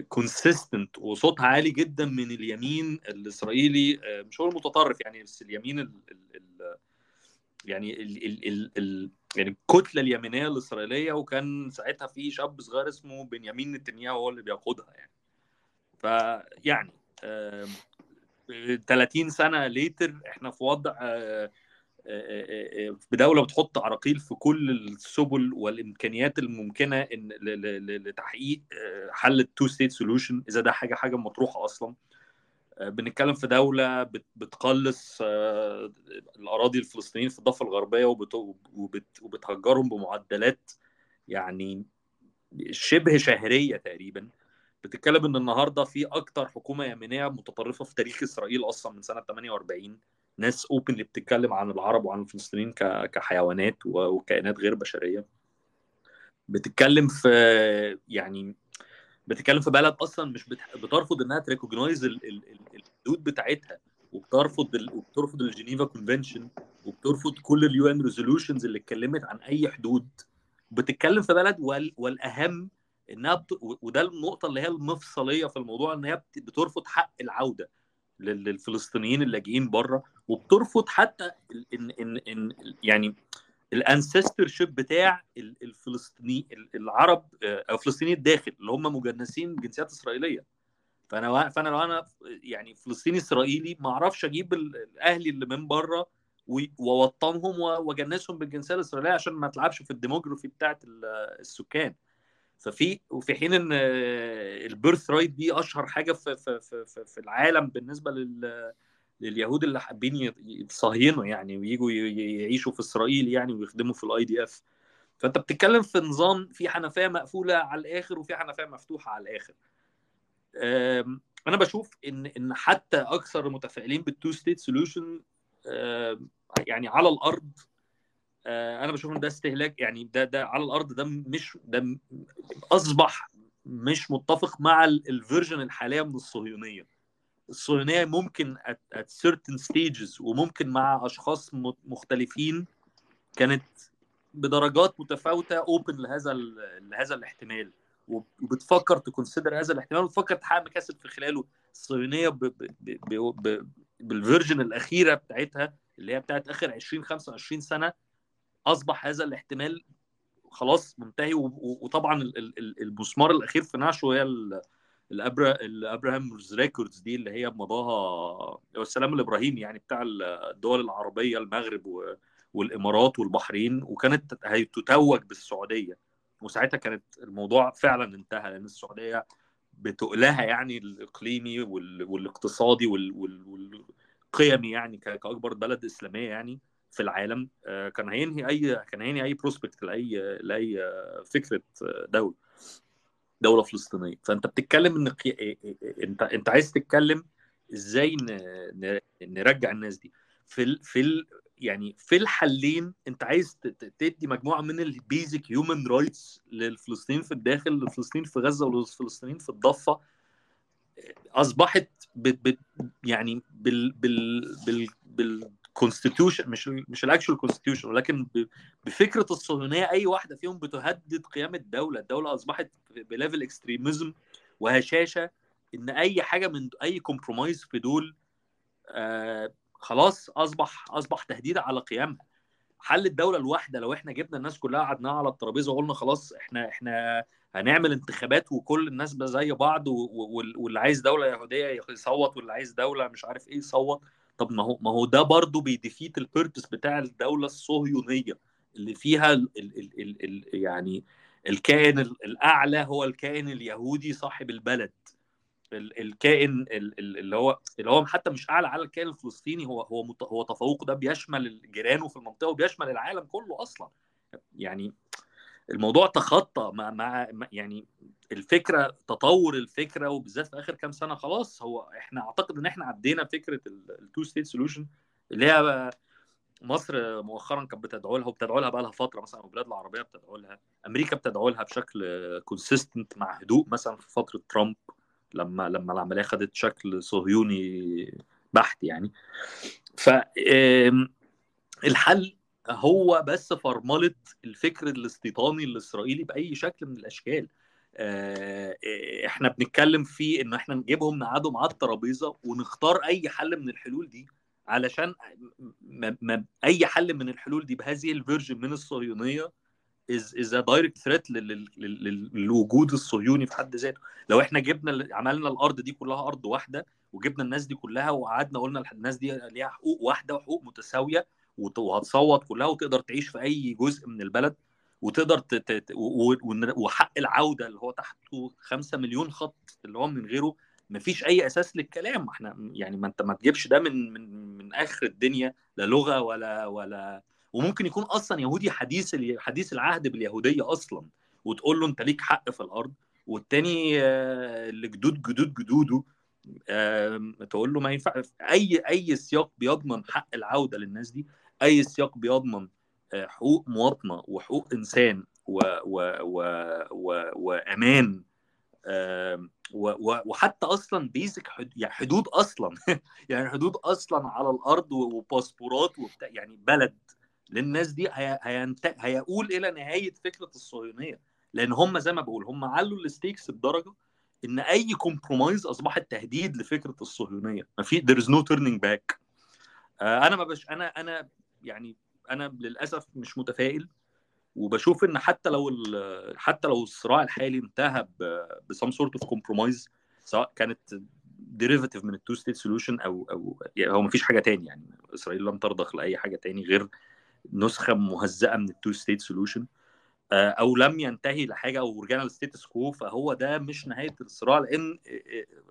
consistent وصوتها عالي جدا من اليمين الإسرائيلي مش هو المتطرف يعني بس اليمين ال ال ال يعني ال ال ال ال يعني الكتله اليمينية الإسرائيلية وكان ساعتها في شاب صغير اسمه بنيامين نتنياهو هو اللي بيقودها يعني. فيعني آه، 30 سنة later إحنا في وضع آه، بدوله بتحط عراقيل في كل السبل والإمكانيات الممكنة إن لتحقيق حل ال two-state solution إذا ده حاجة حاجة مطروحة أصلا. بنتكلم في دولة بتقلص الأراضي الفلسطينيين في الضفة الغربية وبتهجرهم بمعدلات يعني شبه شهرية تقريبا. بتتكلم إن النهارده في أكتر حكومة يمينية متطرفة في تاريخ إسرائيل أصلا من سنة 48 ناس اوبنلي بتتكلم عن العرب وعن الفلسطينيين كحيوانات وكائنات غير بشرية. بتتكلم في يعني بتتكلم في بلد أصلا مش بترفض إنها ت recognize الحدود بتاعتها وبترفض ال... وبترفض ال Geneva Convention وبترفض كل ال UN resolutions اللي اتكلمت عن أي حدود. بتتكلم في بلد وال... والأهم إنها بت... وده النقطة اللي هي المفصلية في الموضوع إن هي بترفض حق العودة للفلسطينيين اللاجئين بره وبترفض حتى ان ان ان يعني ال ancestorship بتاع الفلسطيني العرب أو فلسطيني الداخل اللي هم مجنسين جنسيات إسرائيلية. فأنا فأنا لو أنا يعني فلسطيني إسرائيلي ما أعرفش أجيب أهلي اللي من بره وأوطنهم وأجنسهم بالجنسية الإسرائيلية عشان ما تلعبش في الديموجرافي بتاعت السكان. ففي وفي حين إن ال birthright دي أشهر حاجة في في في, في العالم بالنسبة لل لليهود اللي حابين يتصهينوا يعني ويجوا يعيشوا في إسرائيل يعني ويخدموا في ال IDF فأنت بتتكلم في نظام في حنفية مقفولة على الآخر وفي حنفية مفتوحة على الآخر. أنا بشوف إن إن حتى أكثر المتفائلين بال two-state solution يعني على الأرض أنا بشوف إن ده استهلاك يعني ده ده على الأرض ده مش ده أصبح مش متفق مع ال version الحالية من الصهيونية. الصهيونية ممكن at certain stages وممكن مع أشخاص مختلفين كانت بدرجات متفاوتة open لهذا لهذا الاحتمال وبتفكر ت consider هذا الاحتمال وبتفكر تحقق مكاسب في خلاله الصهيونية. بال version الأخيرة بتاعتها اللي هي بتاعت آخر 20 25 سنة أصبح هذا الاحتمال خلاص منتهي وطبعا المسمار الأخير في نعشه هي ال Abra ال Abraham Accords دي اللي هي مضاها السلام الابراهيمي يعني بتاع الدول العربية المغرب والإمارات والبحرين وكانت هتتوج بالسعودية. وساعتها كانت الموضوع فعلا انتهى لأن السعودية بتقلها يعني الإقليمي والإقتصادي والقيمي يعني كأكبر بلد إسلامية يعني في العالم. كان هينهي أي كان هينهي أي بروسبكت لاي لأي فكرة دولة. دولة فلسطينية فأنت بتتكلم إن. انت إنت عايز تتكلم إزاي. نرجع الناس دي في ال... في ال... يعني في الحلين أنت عايز تدي مجموعة من ال basic human rights للفلسطينيين في الداخل للفلسطينيين في غزة وللفلسطينيين في الضفة أصبحت ب... ب... يعني بال بال بال بال constitution مش مش ال actual constitution ولكن بفكرة الصهيونية أي واحدة فيهم بتهدد قيام الدولة، الدولة أصبحت ب level extremism وهشاشة إن أي حاجة من أي compromise في دول آه خلاص أصبح أصبح تهديد على قيامها. حل الدولة الواحدة لو إحنا جبنا الناس كلها قعدناها على الترابيزة وقلنا خلاص إحنا إحنا هنعمل انتخابات وكل الناس بقى زي بعض واللي عايز دولة يهودية يصوت واللي عايز دولة مش عارف إيه يصوت طب ما هو ما هو ده برضه بي defeat ال purpose بتاع الدولة الصهيونية اللي فيها ال ال ال ال ال يعني الكائن الأعلى هو الكائن اليهودي صاحب البلد. الكائن اللي هو اللي هو حتى مش أعلى على الكائن الفلسطيني هو هو هو تفوقه ده بيشمل جيرانه في المنطقة وبيشمل العالم كله أصلا. يعني الموضوع تخطى مع, مع يعني الفكرة تطور الفكرة وبالذات في آخر كام سنة خلاص هو إحنا أعتقد إن إحنا عدينا فكرة ال two-state solution اللي هي مصر مؤخرا كانت بتدعو لها وبتدعو لها بقى لها فترة مثلا والبلاد العربية بتدعو لها. أمريكا بتدعو لها بشكل consistent مع هدوء مثلا في فترة ترامب لما لما العملية خدت شكل صهيوني بحت يعني. ف الحل هو بس فرمله الفكر الاستيطاني الإسرائيلي بأي شكل من الأشكال. إحنا بنتكلم في إن إحنا نجيبهم نقعدهم على الترابيزة ونختار أي حل من الحلول دي علشان ما ما أي حل من الحلول دي بهذه ال version من الصهيونية is is direct threat للوجود الصهيوني في حد ذاته. لو إحنا جبنا عملنا الأرض دي كلها أرض واحدة وجبنا الناس دي كلها وقعدنا قلنا الناس دي ليها حقوق واحدة وحقوق متساوية وهتصوت كلها وتقدر تعيش في أي جزء من البلد وتقدر تت... وحق العودة اللي هو تحته 5 مليون خط اللي هو من غيره مفيش أي أساس للكلام. إحنا يعني ما أنت ما تجيبش ده من من من آخر الدنيا لا لغة ولا ولا وممكن يكون أصلا يهودي حديث حديث العهد باليهودية أصلا وتقول له أنت ليك حق في الأرض والتاني آه، اللي جدود جدود جدوده تقول له ما ينفع اي أي سياق بيضمن حق العودة للناس دي. أي سياق بيضمن آه، حقوق مواطنة وحقوق إنسان و و و و وأمان وحتى أصلا basic يعني حدود أصلا يعني حدود أصلا على الأرض وباسبورات وبتاع يعني بلد. للناس دي. هيؤول إلى نهاية فكرة الصهيونية. لأن هم زي ما بقول هم علوا ال stakes بدرجة إن أي compromise أصبحت تهديد لفكرة الصهيونية. ما في there is no turning back. آه، أنا ما بش أنا أنا يعني أنا للأسف مش متفائل وبشوف إن حتى لو حتى لو الصراع الحالي انتهى ب some sort of compromise سواء كانت derivative من ال two-state solution أو أو يعني هو مفيش حاجة تاني يعني إسرائيل لم ترضخ لأي حاجة تاني غير نسخة مهزأة من ال two-state solution أو لم ينتهي لحاجة أو رجعنا لل status quo فهو ده مش نهاية الصراع لأن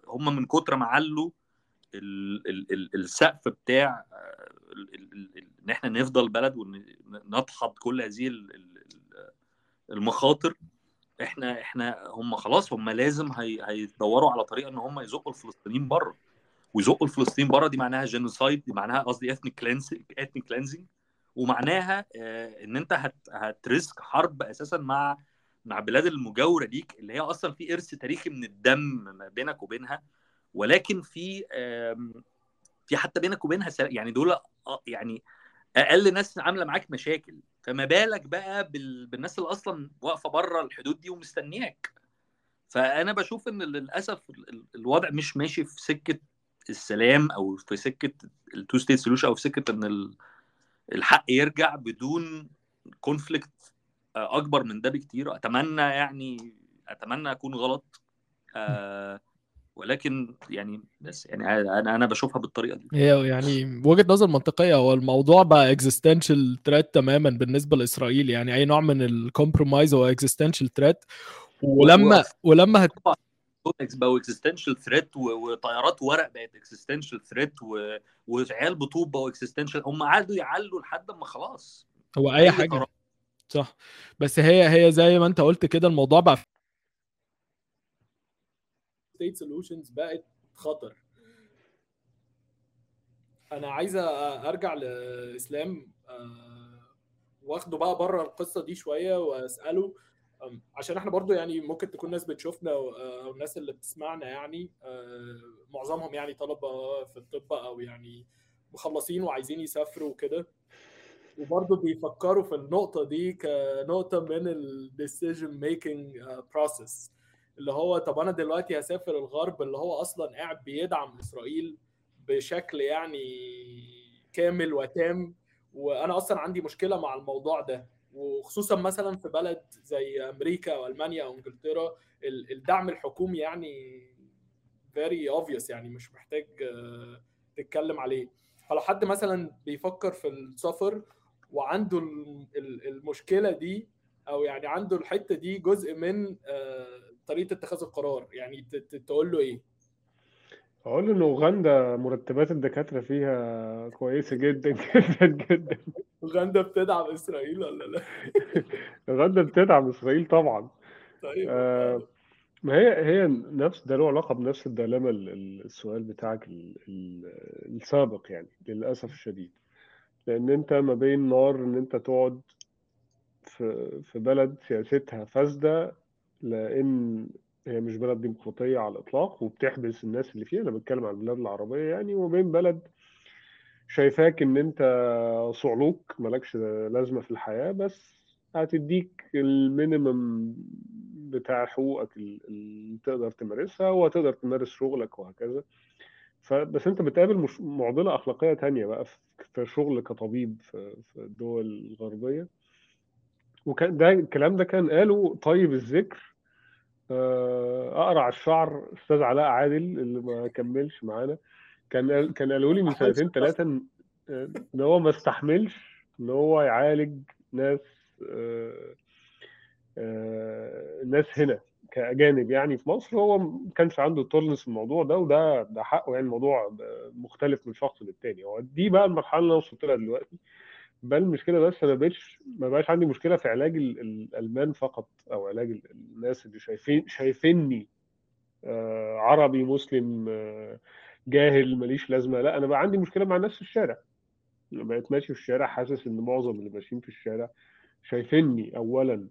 هم من كتر ما علوا السقف بتاع إن إحنا نفضل بلد وندحض كل هذه ال- ال- ال- المخاطر إحنا إحنا هم خلاص هم لازم هي هيدوروا على طريقة إن هم يزقوا الفلسطينيين بره. ويزقوا الفلسطينيين بره دي معناها genocide دي معناها قصدي ethnic cleansing ethnic cleansing ومعناها آه، إن أنت هت هت risk حرب أساسا مع مع بلاد المجاورة ليك اللي هي أصلا في إرث تاريخي من الدم ما بينك وبينها. ولكن في في حتى بينك وبينها يعني دول آه، يعني أقل ناس عاملة معاك مشاكل. فما بالك بقى بال- بالناس اللي أصلا واقفة بره الحدود دي ومستنياك. فأنا بشوف إن للأسف ال- ال- الوضع مش ماشي في سكة السلام أو في سكة ال two-state solution أو في سكة إن ال- الحق يرجع بدون conflict أكبر من ده بكتير. أتمنى يعني أتمنى أكون غلط. آه ولكن يعني بس يعني أنا أنا بشوفها بالطريقة دي. هي يعني وجهة نظر منطقية. هو الموضوع بقى existential threat تماما بالنسبة لإسرائيل. يعني أي نوع من ال compromise هو existential threat ولما ولما هت... بقوا existential threat وطيارات ورق بقت existential threat وعيال بطوب بقوا existential هم قعدوا يعلوا لحد ما خلاص. هو أي قرار. صح. بس هي هي زي ما أنت قلت كده الموضوع بقى state solutions بقت خطر. أنا عايز أرجع لإسلام آه، واخده بقى بره القصة دي شوية وأسأله عشان إحنا برضو يعني ممكن تكون ناس بتشوفنا أو الناس اللي بتسمعنا يعني آه، معظمهم يعني طلبة في الطب أو يعني مخلصين وعايزين يسافروا وكده. وبرضه بيفكروا في النقطة دي كنقطة من ال decision making process اللي هو طب أنا دلوقتي هسافر الغرب اللي هو أصلا قاعد بيدعم إسرائيل بشكل يعني كامل وتام وأنا أصلا عندي مشكلة مع الموضوع ده. وخصوصا مثلا في بلد زي أمريكا والمانيا أو إنجلترا ال- الدعم الحكومي يعني very obvious يعني مش محتاج آه، تتكلم عليه. فلو حد مثلا بيفكر في السفر وعنده ال- ال- المشكلة دي أو يعني عنده الحتة دي جزء من آه، طريقة اتخاذ القرار يعني تقول له إيه؟ أقول إن أوغندا مرتبات الدكاترة فيها كويسة جدا جدا جدا. أوغندا بتدعم إسرائيل ولا لا؟ أوغندا بتدعم إسرائيل طبعا. طيب آه، ما هي هي نفس ده له علاقة بنفس الديلما ال- ال- السؤال بتاعك ال- ال- السابق يعني للأسف الشديد. لأن أنت ما بين نار إن أنت تقعد في في بلد سياستها فاسدة لأن هي مش بلد ديمقراطية على الإطلاق وبتحبس الناس اللي فيها أنا بتكلم عن البلاد العربية يعني. وبين بلد شايفاك إن أنت صعلوك مالكش لازمة في الحياة بس هتديك المينيمم بتاع حقوقك ال- اللي تقدر تمارسها وهتقدر تمارس شغلك وهكذا. فبس أنت بتقابل مش معضلة أخلاقية تانية بقى في شغل كطبيب في الدول الغربية. وكان ده الكلام ده كان قاله طيب الذكر أقرع الشعر أستاذ علاء عادل اللي ما كملش معانا. كان كان قالوا لي من سنتين ثلاثة ان هو ما استحملش إن هو يعالج ناس آه، آه، ناس هنا كأجانب يعني في مصر. هو ما كانش عنده تولنس في الموضوع ده وده ده حقه يعني الموضوع مختلف من شخص للتاني. هو دي بقى المرحلة اللي أنا وصلت لها دلوقتي. بل المشكلة بس ما بقتش ما بقاش عندي مشكلة في علاج ال- ال- الألمان فقط أو علاج ال- الناس اللي شايفين شايفيني آه، عربي مسلم آه، جاهل ماليش لازمة. لا أنا بقى عندي مشكلة مع الناس في الشارع. بقيت ماشي في الشارع حاسس إن معظم اللي ماشيين في الشارع شايفيني اولا.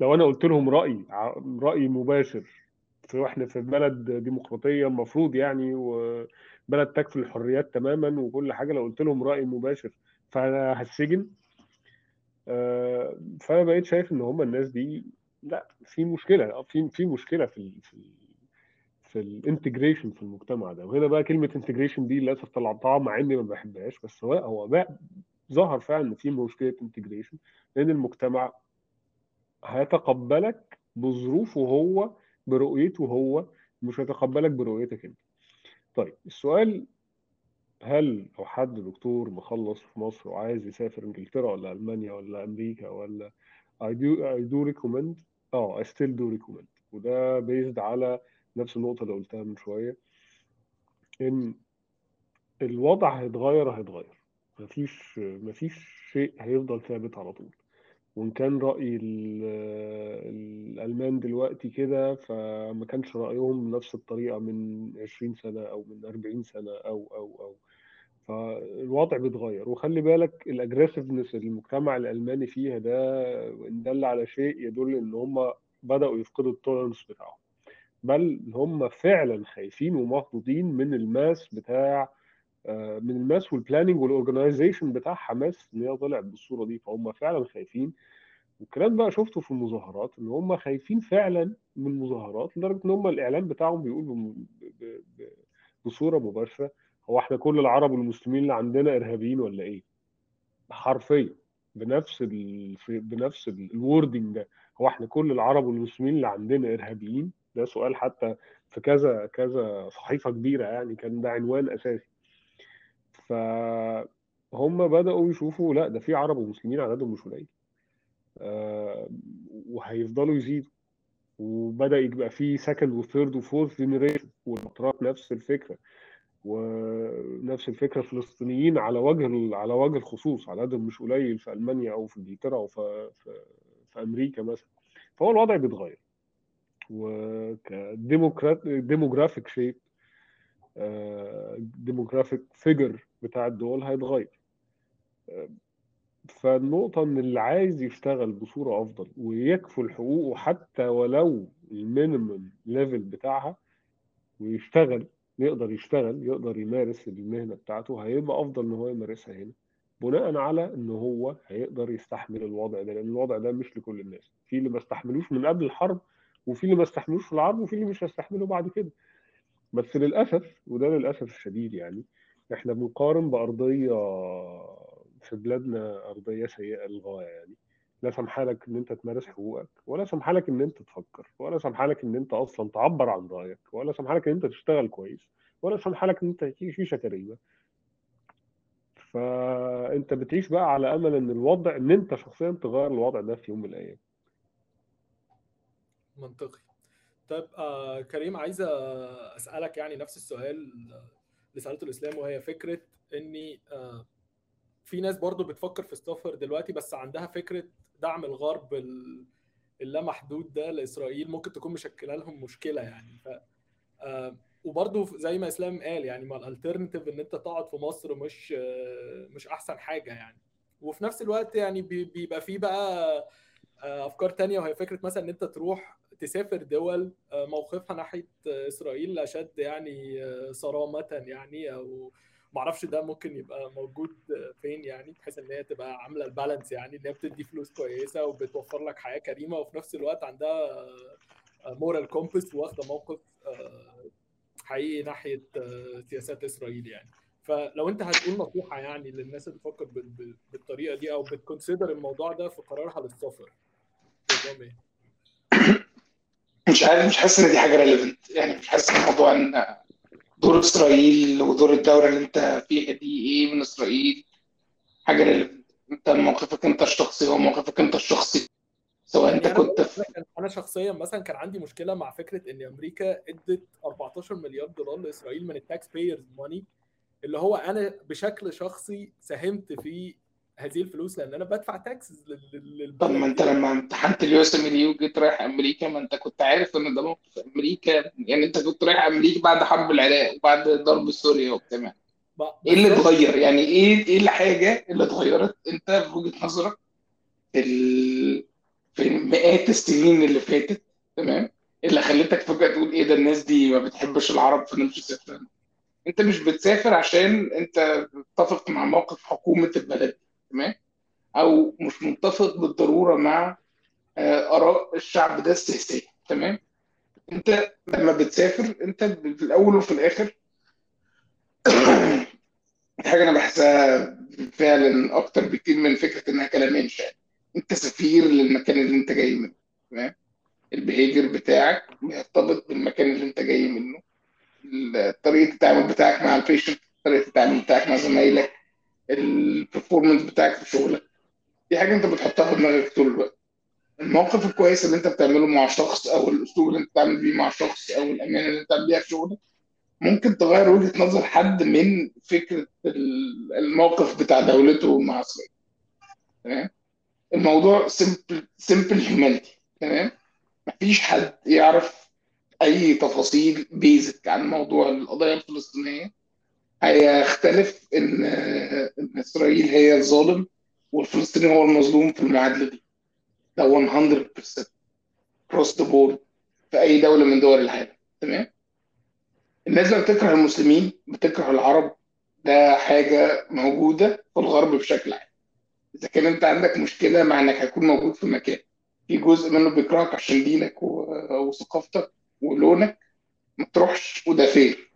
لو أنا قلت لهم رايي رأي مباشر في وإحنا في بلد ديمقراطية المفروض يعني وبلد تكفل الحريات تماما وكل حاجة لو قلت لهم رأي مباشر فأنا هتسجن. آه، فأنا بقيت شايف إن هم الناس دي لأ في مشكلة في في مشكلة في في في ال integration في المجتمع ده. وهنا بقى كلمة integration دي للأسف طلعتها مع إني ما بحبهاش بس هو هو بقى ظهر فعلا إن في مشكلة integration لأن المجتمع هيتقبلك بظروفه هو برؤيته هو مش هيتقبلك برؤيتك أنت. طيب السؤال هل لو حد دكتور مخلص في مصر وعايز يسافر إنجلترا ولا ألمانيا ولا أمريكا ولا I do I do recommend آه I still do recommend. وده بيزد على نفس النقطة اللي قلتها من شوية إن الوضع هيتغير هيتغير. مفيش مفيش شيء هيفضل ثابت على طول. وإن كان رأي ال- الألمان دلوقتي كده فما كانش رأيهم بنفس الطريقة من 20 سنة أو من 40 سنة أو أو أو. فالوضع بيتغير. وخلي بالك الاجريسفنس اللي المجتمع الألماني فيها ده إن دل على شيء يدل إن هم بدأوا يفقدوا ال tolerance بتاعهم. بل هم فعلا خايفين ومخضوضين من ال mass بتاع آه، من ال mass وال planning وال organization بتاع حماس إن هي طلعت بالصورة دي. فهم فعلا خايفين. والكلام بقى شفته في المظاهرات إن هم خايفين فعلا من المظاهرات لدرجة إن هم الإعلام بتاعهم بيقول بصورة مباشرة هو إحنا كل العرب والمسلمين اللي عندنا إرهابيين ولا إيه؟ حرفيا. بنفس ال... بنفس ال wording ده. هو إحنا كل العرب والمسلمين اللي عندنا إرهابيين؟ ده سؤال حتى في كذا كذا صحيفة كبيرة يعني كان ده عنوان أساسي. فهم بدأوا يشوفوا لا ده في عرب ومسلمين عددهم مش قليل. آه، وهيفضلوا يزيدوا. وبدأ يبقى في second و third و fourth generation والأتراك نفس الفكرة. ونفس الفكرة الفلسطينيين على وجه على وجه الخصوص عددهم مش قليل في ألمانيا أو في إنجلترا أو في في, في أمريكا مثلا. فهو الوضع بيتغير. وك democrat demographic shape demographic figure بتاع الدول هيتغير. فالنقطة إن اللي عايز يشتغل بصورة أفضل ويكفل حقوقه حتى ولو ال minimum level بتاعها ويشتغل يقدر يشتغل يقدر يمارس المهنة بتاعته هيبقى أفضل إن هو يمارسها هنا بناء على إن هو هيقدر يستحمل الوضع ده لأن الوضع ده مش لكل الناس. في اللي ما استحملوش من قبل الحرب وفي اللي ما استحملوش في الحرب وفي اللي مش هيستحمله بعد كده. بس للأسف وده للأسف الشديد يعني إحنا بنقارن بأرضية في بلادنا أرضية سيئة للغاية يعني. لا سامحالك إن أنت تمارس حقوقك ولا سامحالك إن أنت تفكر ولا سامحالك إن أنت أصلا تعبر عن رأيك ولا سامحالك إن أنت تشتغل كويس ولا سامحالك إن أنت تعيش عيشة كريمة فأنت بتعيش بقى على أمل إن الوضع إن أنت شخصيا تغير الوضع ده في يوم من الأيام. منطقي. طيب آه كريم عايز أسألك يعني نفس السؤال اللي سألته الإسلام وهي فكرة إني آه في ناس برضو بتفكر في السفر دلوقتي بس عندها فكرة دعم الغرب ال- اللامحدود ده لإسرائيل ممكن تكون مشكلة لهم مشكلة يعني. ف آه وبرضو زي ما إسلام قال يعني ما ال alternative إن أنت تقعد في مصر مش آه مش أحسن حاجة يعني. وفي نفس الوقت يعني بي- بيبقى في بقى آه، أفكار تانية وهي فكرة مثلا إن أنت تروح تسافر دول موقفها ناحية إسرائيل اشد يعني صرامة يعني أو معرفش ده ممكن يبقى موجود يعني بحيث إن هي تبقى عاملة ال balance يعني إن هي بتدي فلوس كويسة وبتوفر لك حياة كريمة وفي نفس الوقت عندها moral compass واخدة موقف آه، حقيقي ناحية آه، سياسات إسرائيل يعني. فلو أنت هتقول نصيحة يعني للناس اللي بتفكر بال- بال- بالطريقة دي أو بت consider الموضوع ده في قرارها للسفر. إيه؟ مش عارف مش حاسس إن دي حاجة relevant يعني مش حاسس إن موضوع إن دور إسرائيل ودور الدولة اللي أنت فيها دي إيه من إسرائيل؟ حاجة relevant أنت موقفك أنت الشخصي هو موقفك أنت الشخصي. سواء أنت أنا كنت لك أنا شخصيا مثلا كان عندي مشكلة مع فكرة إن أمريكا إدت 14 مليار دولار لإسرائيل من ال taxpayers' money اللي هو أنا بشكل شخصي ساهمت في هذه الفلوس لأن أنا بدفع taxes طب ما أنت لما امتحنت ال USMLE ولا جيت رايح أمريكا ما أنت كنت عارف إن ده موقف أمريكا يعني أنت كنت رايح أمريكا بعد حرب العراق وبعد ضرب سوريا وبتاع. إيه اللي اتغير؟ يعني إيه إيه الحاجة اللي اتغيرت؟ أنت في وجهة نظرك في ال... في مئات السنين اللي فاتت تمام؟ اللي خلتك فجأة تقول إيه ده الناس دي ما بتحبش العرب فنمشي سافر أنت مش بتسافر عشان أنت متفق مع موقف حكومة البلد تمام؟ أو مش متفق بالضرورة مع آه، آراء الشعب ده السياسيه تمام؟ أنت لما بتسافر أنت في الأول وفي الآخر حاجة أنا بحسها فعلا أكتر بكتير من فكرة إنها كلام انشاء أنت سفير للمكان اللي أنت جاي منه تمام؟ ال behavior بتاعك بيرتبط بالمكان اللي أنت جاي منه. طريقة التعامل بتاعك مع ال patient طريقة التعامل بتاعك مع زمايلك ال performance بتاعك في شغلك. دي حاجة أنت بتحطها في دماغك طول الوقت. الموقف الكويس اللي أنت بتعمله مع شخص أو الأسلوب اللي أنت بتعمل بيه مع شخص أو الأمانة اللي أنت بتعمل بيها في شغلك ممكن تغير وجهة نظر حد من فكرة الموقف بتاع دولته مع اسرائيل تمام؟ الموضوع سمبل سمبل هيومانيتي تمام؟ مفيش حد يعرف أي تفاصيل بيزك عن موضوع القضية الفلسطينية. هيختلف ان إن إسرائيل هي الظالم والفلسطيني هو المظلوم في المعادلة دي. ده 100% across the board في أي دولة من دول العالم. تمام؟ الناس اللي بتكره المسلمين بتكره العرب. ده حاجة موجودة في الغرب بشكل عام. إذا كان أنت عندك مشكلة مع إنك هتكون موجود في مكان في جزء منه بيكرهك عشان دينك وثقافتك ولونك ما تروحش وده fair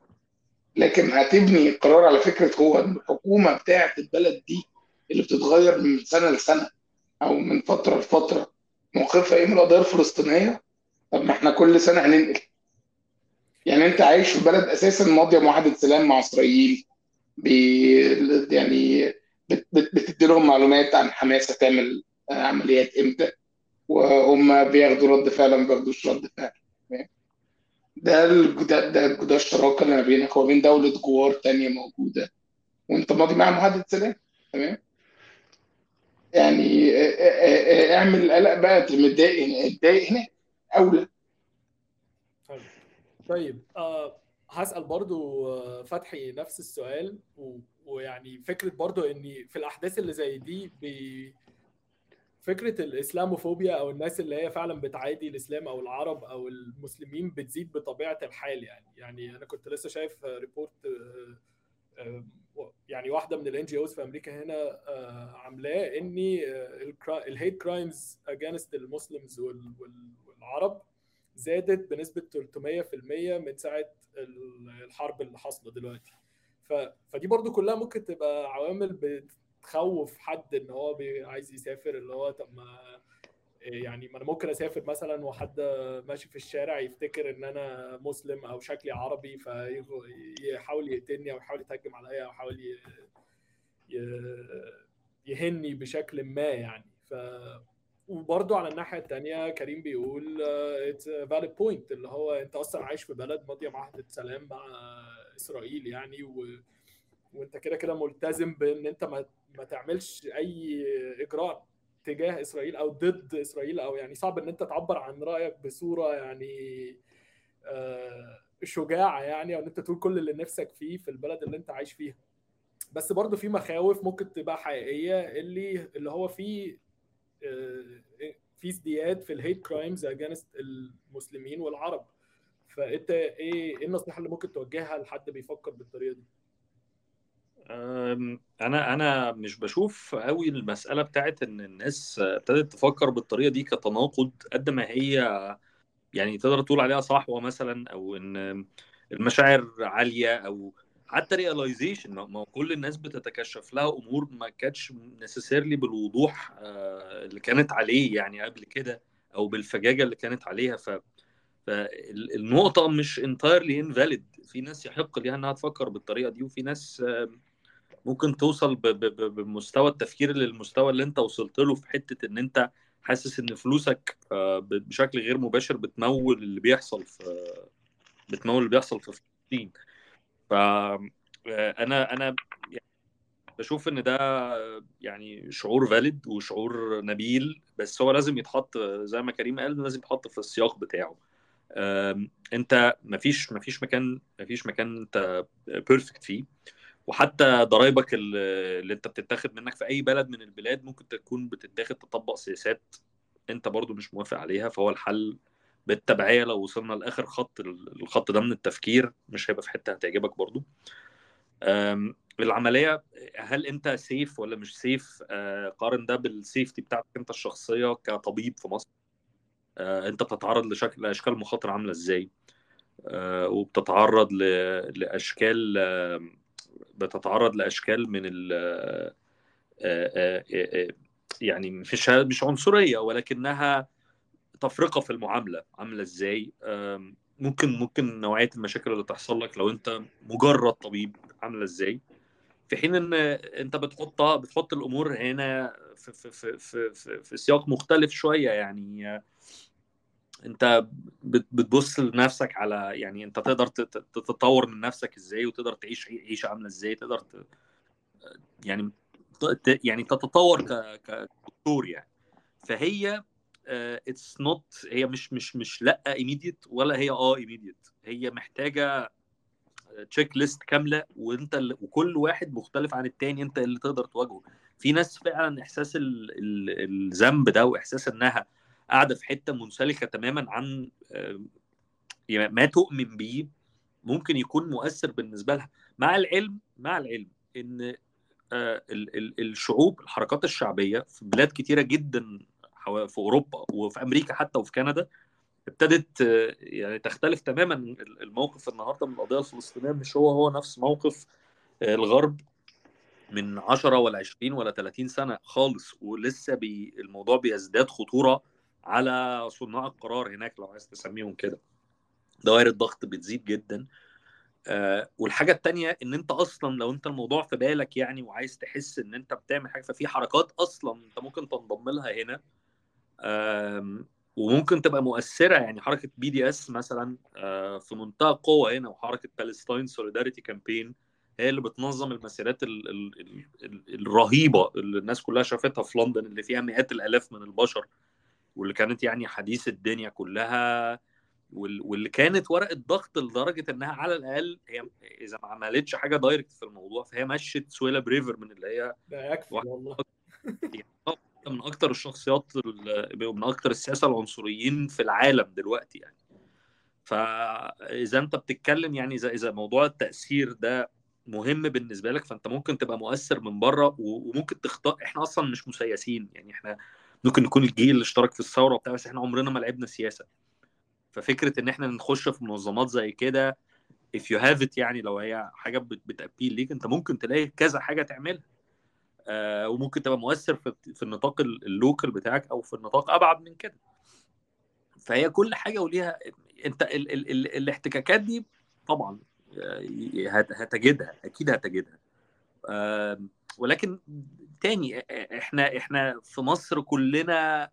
لكن هتبني القرار على فكرة هو الحكومة بتاعه البلد دي اللي بتتغير من سنة لسنة أو من فترة لفترة. موقفها إيه؟ من القضية الفلسطينيه طب ما إحنا كل سنة هننقل. يعني انت عايش في بلد أساسا ماضية معاهدة سلام مع إسرائيل بي يعني بتدي لهم معلومات عن حماس هتعمل عمليات إمتى وهم بياخدوا رد فعل ما بياخدوش رد فعل. ده ده ده, الشراكة اللي ما بينك وبين دولة جوار تانية موجودة. وأنت ماضي معاها معاهدة سلام؟ تمام؟ يعني اعمل قلق بقى متضايق هنا اتضايق هنا أولى. طيب. آه هسأل برضو آه، فتحي نفس السؤال و... ويعني فكرة برضو إن في الأحداث اللي زي دي بي... فكرة الإسلاموفوبيا أو الناس اللي هي فعلا بتعادي الإسلام أو العرب أو المسلمين بتزيد بطبيعة الحال يعني. يعني أنا كنت لسه شايف report يعني واحدة من ال NGOs في أمريكا هنا عاملاه ان ال hate crimes against ال Muslims والعرب زادت بنسبة 300% من ساعة الحرب اللي حاصلة دلوقتي. ف... فدي برضو كلها ممكن تبقى عوامل بتخوف حد إن هو عايز يسافر اللي هو طب ما يعني ما أنا ممكن أسافر مثلا وحد ماشي في الشارع يفتكر إن أنا مسلم أو شكلي عربي فيحاول يقتلني أو يحاول يتهجم عليا أو يحاول ي... يهني بشكل ما يعني. ف وبرضه على الناحية الثانية كريم بيقول it's valid point اللي هو أنت أصلا عايش في بلد ماضية معاهده سلام مع إسرائيل يعني و... وأنت كده كده ملتزم بإن أنت ما, ما تعملش أي إجراء تجاه إسرائيل أو ضد إسرائيل أو يعني صعب إن أنت تعبر عن رأيك بصورة يعني شجاعة يعني أو إن أنت تقول كل اللي نفسك فيه في البلد اللي أنت عايش فيها. بس برضه في مخاوف ممكن تبقى حقيقية اللي اللي هو في في ازدياد في ال hate crimes against المسلمين والعرب فانت إيه إيه النصيحة اللي ممكن توجهها لحد بيفكر بالطريقة دي؟ أنا أنا مش بشوف قوي المسألة بتاعت إن الناس ابتدت تفكر بالطريقة دي كتناقض قد ما هي يعني تقدر تقول عليها صحوة مثلا أو إن المشاعر عالية أو حتى realization ما كل الناس بتتكشف لها أمور ما كانتش necessarily بالوضوح اللي كانت عليه يعني قبل كده أو بالفجاجة اللي كانت عليها. ف فالنقطه مش entirely invalid في ناس يحق ليها إنها تفكر بالطريقة دي وفي ناس ممكن توصل بمستوى التفكير للمستوى اللي أنت وصلت له في حتة إن أنت حاسس إن فلوسك آه، بشكل غير مباشر بتمول اللي بيحصل في بتمول اللي بيحصل في فلسطين. ف آه، أنا أنا يعني بشوف إن ده يعني شعور valid وشعور نبيل بس هو لازم يتحط زي ما كريم قال لازم يتحط في السياق بتاعه. أنت مفيش مفيش مكان مفيش مكان أنت perfect فيه. وحتى ضرايبك اللي أنت بتتاخد منك في أي بلد من البلاد ممكن تكون بتتاخد تطبق سياسات أنت برضو مش موافق عليها فهو الحل بالتبعية لو وصلنا لآخر خط الخط ده من التفكير مش هيبقى في حتة هتعجبك برضو. أم، العملية هل أنت سيف ولا مش سيف أه، قارن ده بالسيفتي بتاعتك أنت الشخصية كطبيب في مصر. أه، أنت بتتعرض لشكل لأشكال مخاطر عاملة إزاي؟ أه، وبتتعرض لأشكال بتتعرض لأشكال من ال آه، آه، آه، يعني مش مش عنصرية ولكنها تفرقة في المعاملة عاملة إزاي؟ ممكن ممكن نوعية المشاكل اللي تحصل لك لو أنت مجرد طبيب عاملة إزاي؟ في حين إن أنت بتحط بتحط الأمور هنا في في في في, في, سياق مختلف شوية يعني أنت بت- بتبص لنفسك على يعني أنت تقدر تت- تتطور من نفسك إزاي وتقدر تعيش عيشة عاملة إزاي؟ تقدر ت... يعني يعني تتطور كدكتور يعني. فهي it's not هي مش مش مش لأ immediate ولا هي آه immediate هي محتاجة checklist كاملة وانت وكل واحد مختلف عن التاني انت اللي تقدر تواجهه. في ناس فعلا إحساس ال- ال- الذنب ده وإحساس إنها قاعدة في حتة منسلخة تماما عن آه، يعني ما تؤمن بيه ممكن يكون مؤثر بالنسبة لها. مع العلم مع العلم إن آه، ال- ال- الشعوب الحركات الشعبية في بلاد كتيرة جدا في أوروبا وفي أمريكا حتى وفي كندا ابتدت آه، يعني تختلف تماما الموقف النهارده من القضية الفلسطينية مش هو هو نفس موقف آه، الغرب من 10 ولا 20 ولا 30 سنة خالص ولسه بي الموضوع بيزداد خطورة على صناع القرار هناك لو عايز تسميهم كده. دوائر الضغط بتزيد جدا. آه والحاجة التانية إن أنت أصلا لو أنت الموضوع في بالك يعني وعايز تحس إن أنت بتعمل حاجة ففي حركات أصلا أنت ممكن تنضم لها هنا وممكن تبقى مؤثرة يعني حركة BDS مثلا آه، في منتهى القوه هنا وحركة Palestine Solidarity Campaign هي اللي بتنظم المسيرات ال ال ال ال الرهيبة اللي الناس كلها شافتها في لندن اللي فيها مئات الآلاف من البشر واللي كانت يعني حديث الدنيا كلها وال- واللي كانت ورقه ضغط لدرجة إنها على الأقل هي إذا ما عملتش حاجة direct في الموضوع فهي مشت Suella Braverman اللي هي ده يكفي والله. من أكتر الشخصيات ال- ومن أكتر السياسة العنصريين في العالم دلوقتي يعني. فإذا أنت بتتكلم يعني اذا إذا موضوع التأثير ده مهم بالنسبة لك فأنت ممكن تبقى مؤثر من بره وممكن تختار إحنا أصلا مش مسيسين يعني. إحنا ممكن نكون الجيل اللي اشترك في الثورة وبتاع بس إحنا عمرنا ما لعبنا سياسة. ففكرة إن إحنا نخش في منظمات زي كده if you have it يعني لو هي حاجة بت- بتأبيل ليك أنت ممكن تلاقي كذا حاجة تعملها. آه، وممكن تبقى مؤثر في النطاق ال- اللوكال بتاعك أو في النطاق أبعد من كده. فهي كل حاجة وليها أنت ال ال ال الاحتكاكات دي طبعا آه، هت- هتجدها أكيد هتجدها. ولكن تاني إحنا إحنا في مصر كلنا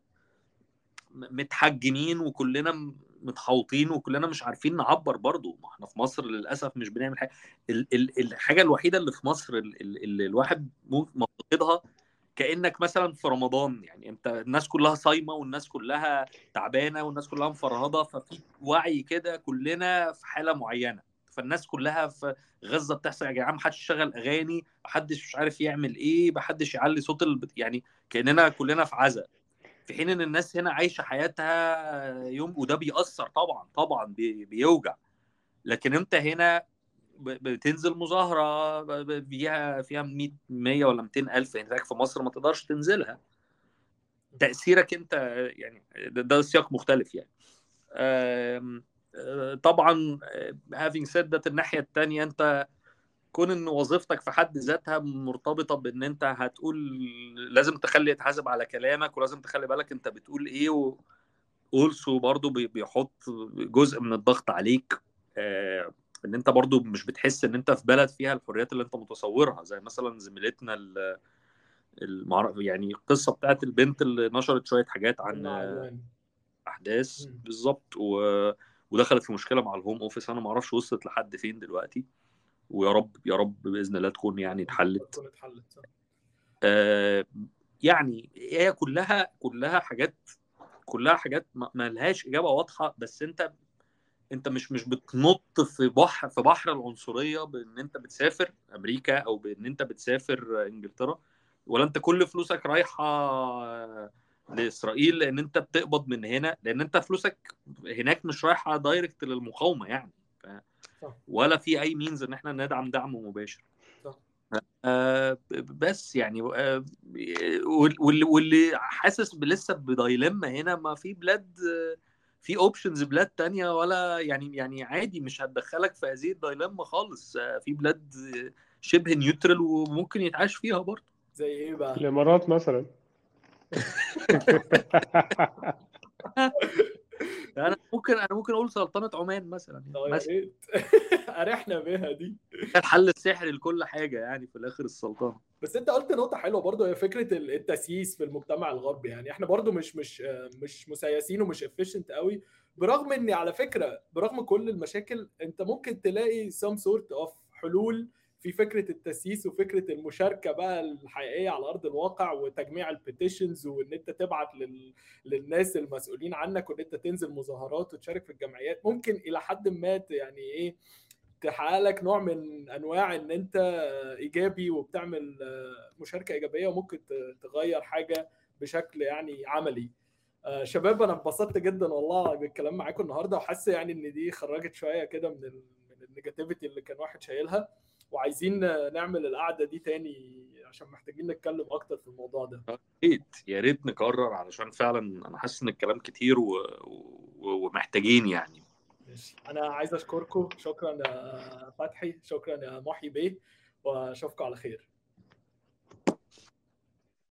متحجمين وكلنا متحوطين وكلنا مش عارفين نعبر برضو ما إحنا في مصر للأسف مش بنعمل حاجة. ال- ال- الحاجة الوحيدة اللي في مصر ال- ال- اللي الواحد مفتقدها كأنك مثلا في رمضان. يعني أنت الناس كلها صايمة والناس كلها تعبانة والناس كلها مفرهدة ففي وعي كده كلنا في حالة معينة. فالناس كلها في غزة بتحصل يا جماعة محدش يشغل أغاني محدش مش عارف يعمل إيه محدش يعلي صوت البت... يعني كأننا كلنا في عزا. في حين إن الناس هنا عايشة حياتها يوم وده بيأثر طبعا طبعا بي... بيوجع. لكن أنت هنا بتنزل مظاهرة فيها فيها 100 100 ولا 200 ألف هناك في مصر ما تقدرش تنزلها. تأثيرك أنت يعني ده, سياق مختلف يعني. آه، طبعا آه، having said that الناحية الثانية أنت كون إن وظيفتك في حد ذاتها مرتبطة بإن أنت هتقول لازم تخلي يتحاسب على كلامك ولازم تخلي بالك أنت بتقول إيه و اولسو برضو بي- بيحط جزء من الضغط عليك آه، إن أنت برضو مش بتحس إن أنت في بلد فيها الحريات اللي أنت متصورها زي مثلا زميلتنا ال- المعرف يعني القصة بتاعت البنت اللي نشرت شوية حاجات عن. أحداث. بالظبط و... ودخلت في مشكلة مع الهوم اوفيس أنا ما أعرفش وصلت لحد فين دلوقتي ويا رب يا رب بإذن الله تكون يعني اتحلت. آه، يعني هي كلها كلها حاجات كلها حاجات ما لهاش إجابة واضحة بس أنت أنت مش مش بتنط في بحر في بحر العنصرية بإن أنت بتسافر أمريكا أو بإن أنت بتسافر إنجلترا ولا أنت كل فلوسك رايحة لإسرائيل لأن أنت بتقبض من هنا لأن أنت فلوسك هناك مش رايحة direct للمقاومة يعني. صح. ولا في any means إن إحنا ندعم دعم مباشر. صح. آه بس يعني آه وال- واللي واللي حاسس لسه ب dilemma هنا ما في بلاد في options بلاد تانية ولا يعني يعني عادي مش هتدخلك في هذه ال dilemma خالص. آه، في بلاد شبه neutral وممكن يتعاش فيها برضه. زي إيه بقى؟ الإمارات مثلا. أنا ممكن أنا ممكن أقول سلطنة عمان مثلا يا مثلا. ارحنا بيها دي. الحل السحري لكل حاجة يعني في الآخر السلطنة. بس أنت قلت نقطة حلوة برضو هي فكرة ال- التسييس في المجتمع الغربي يعني. إحنا برضو مش مش مش مسيسين ومش efficient قوي. برغم إن على فكرة برغم كل المشاكل أنت ممكن تلاقي some sort of حلول في فكرة التسييس وفكرة المشاركة بقى الحقيقية على أرض الواقع وتجميع البيتيشنز وإن أنت تبعت لل... للناس المسؤولين عنك وإن أنت تنزل مظاهرات وتشارك في الجمعيات. ممكن إلى حد ما يعني إيه تحقق لك نوع من أنواع إن أنت إيجابي وبتعمل مشاركة إيجابية وممكن تغير حاجة بشكل يعني عملي. آه، شباب أنا انبسطت جدا والله بالكلام معاكم النهارده وحاسس يعني إن دي خرجت شوية كده من ال من ال negativity اللي كان واحد شايلها. وعايزين نعمل القعدة دي تاني عشان محتاجين نتكلم أكتر في الموضوع ده. يا ريت يا ريت نكرر علشان فعلا أنا حاسس إن الكلام كتير و... و... ومحتاجين يعني. ماشي. أنا عايز أشكركم. شكرا يا فتحي. شكرا يا محي بيه. وأشوفكم على خير.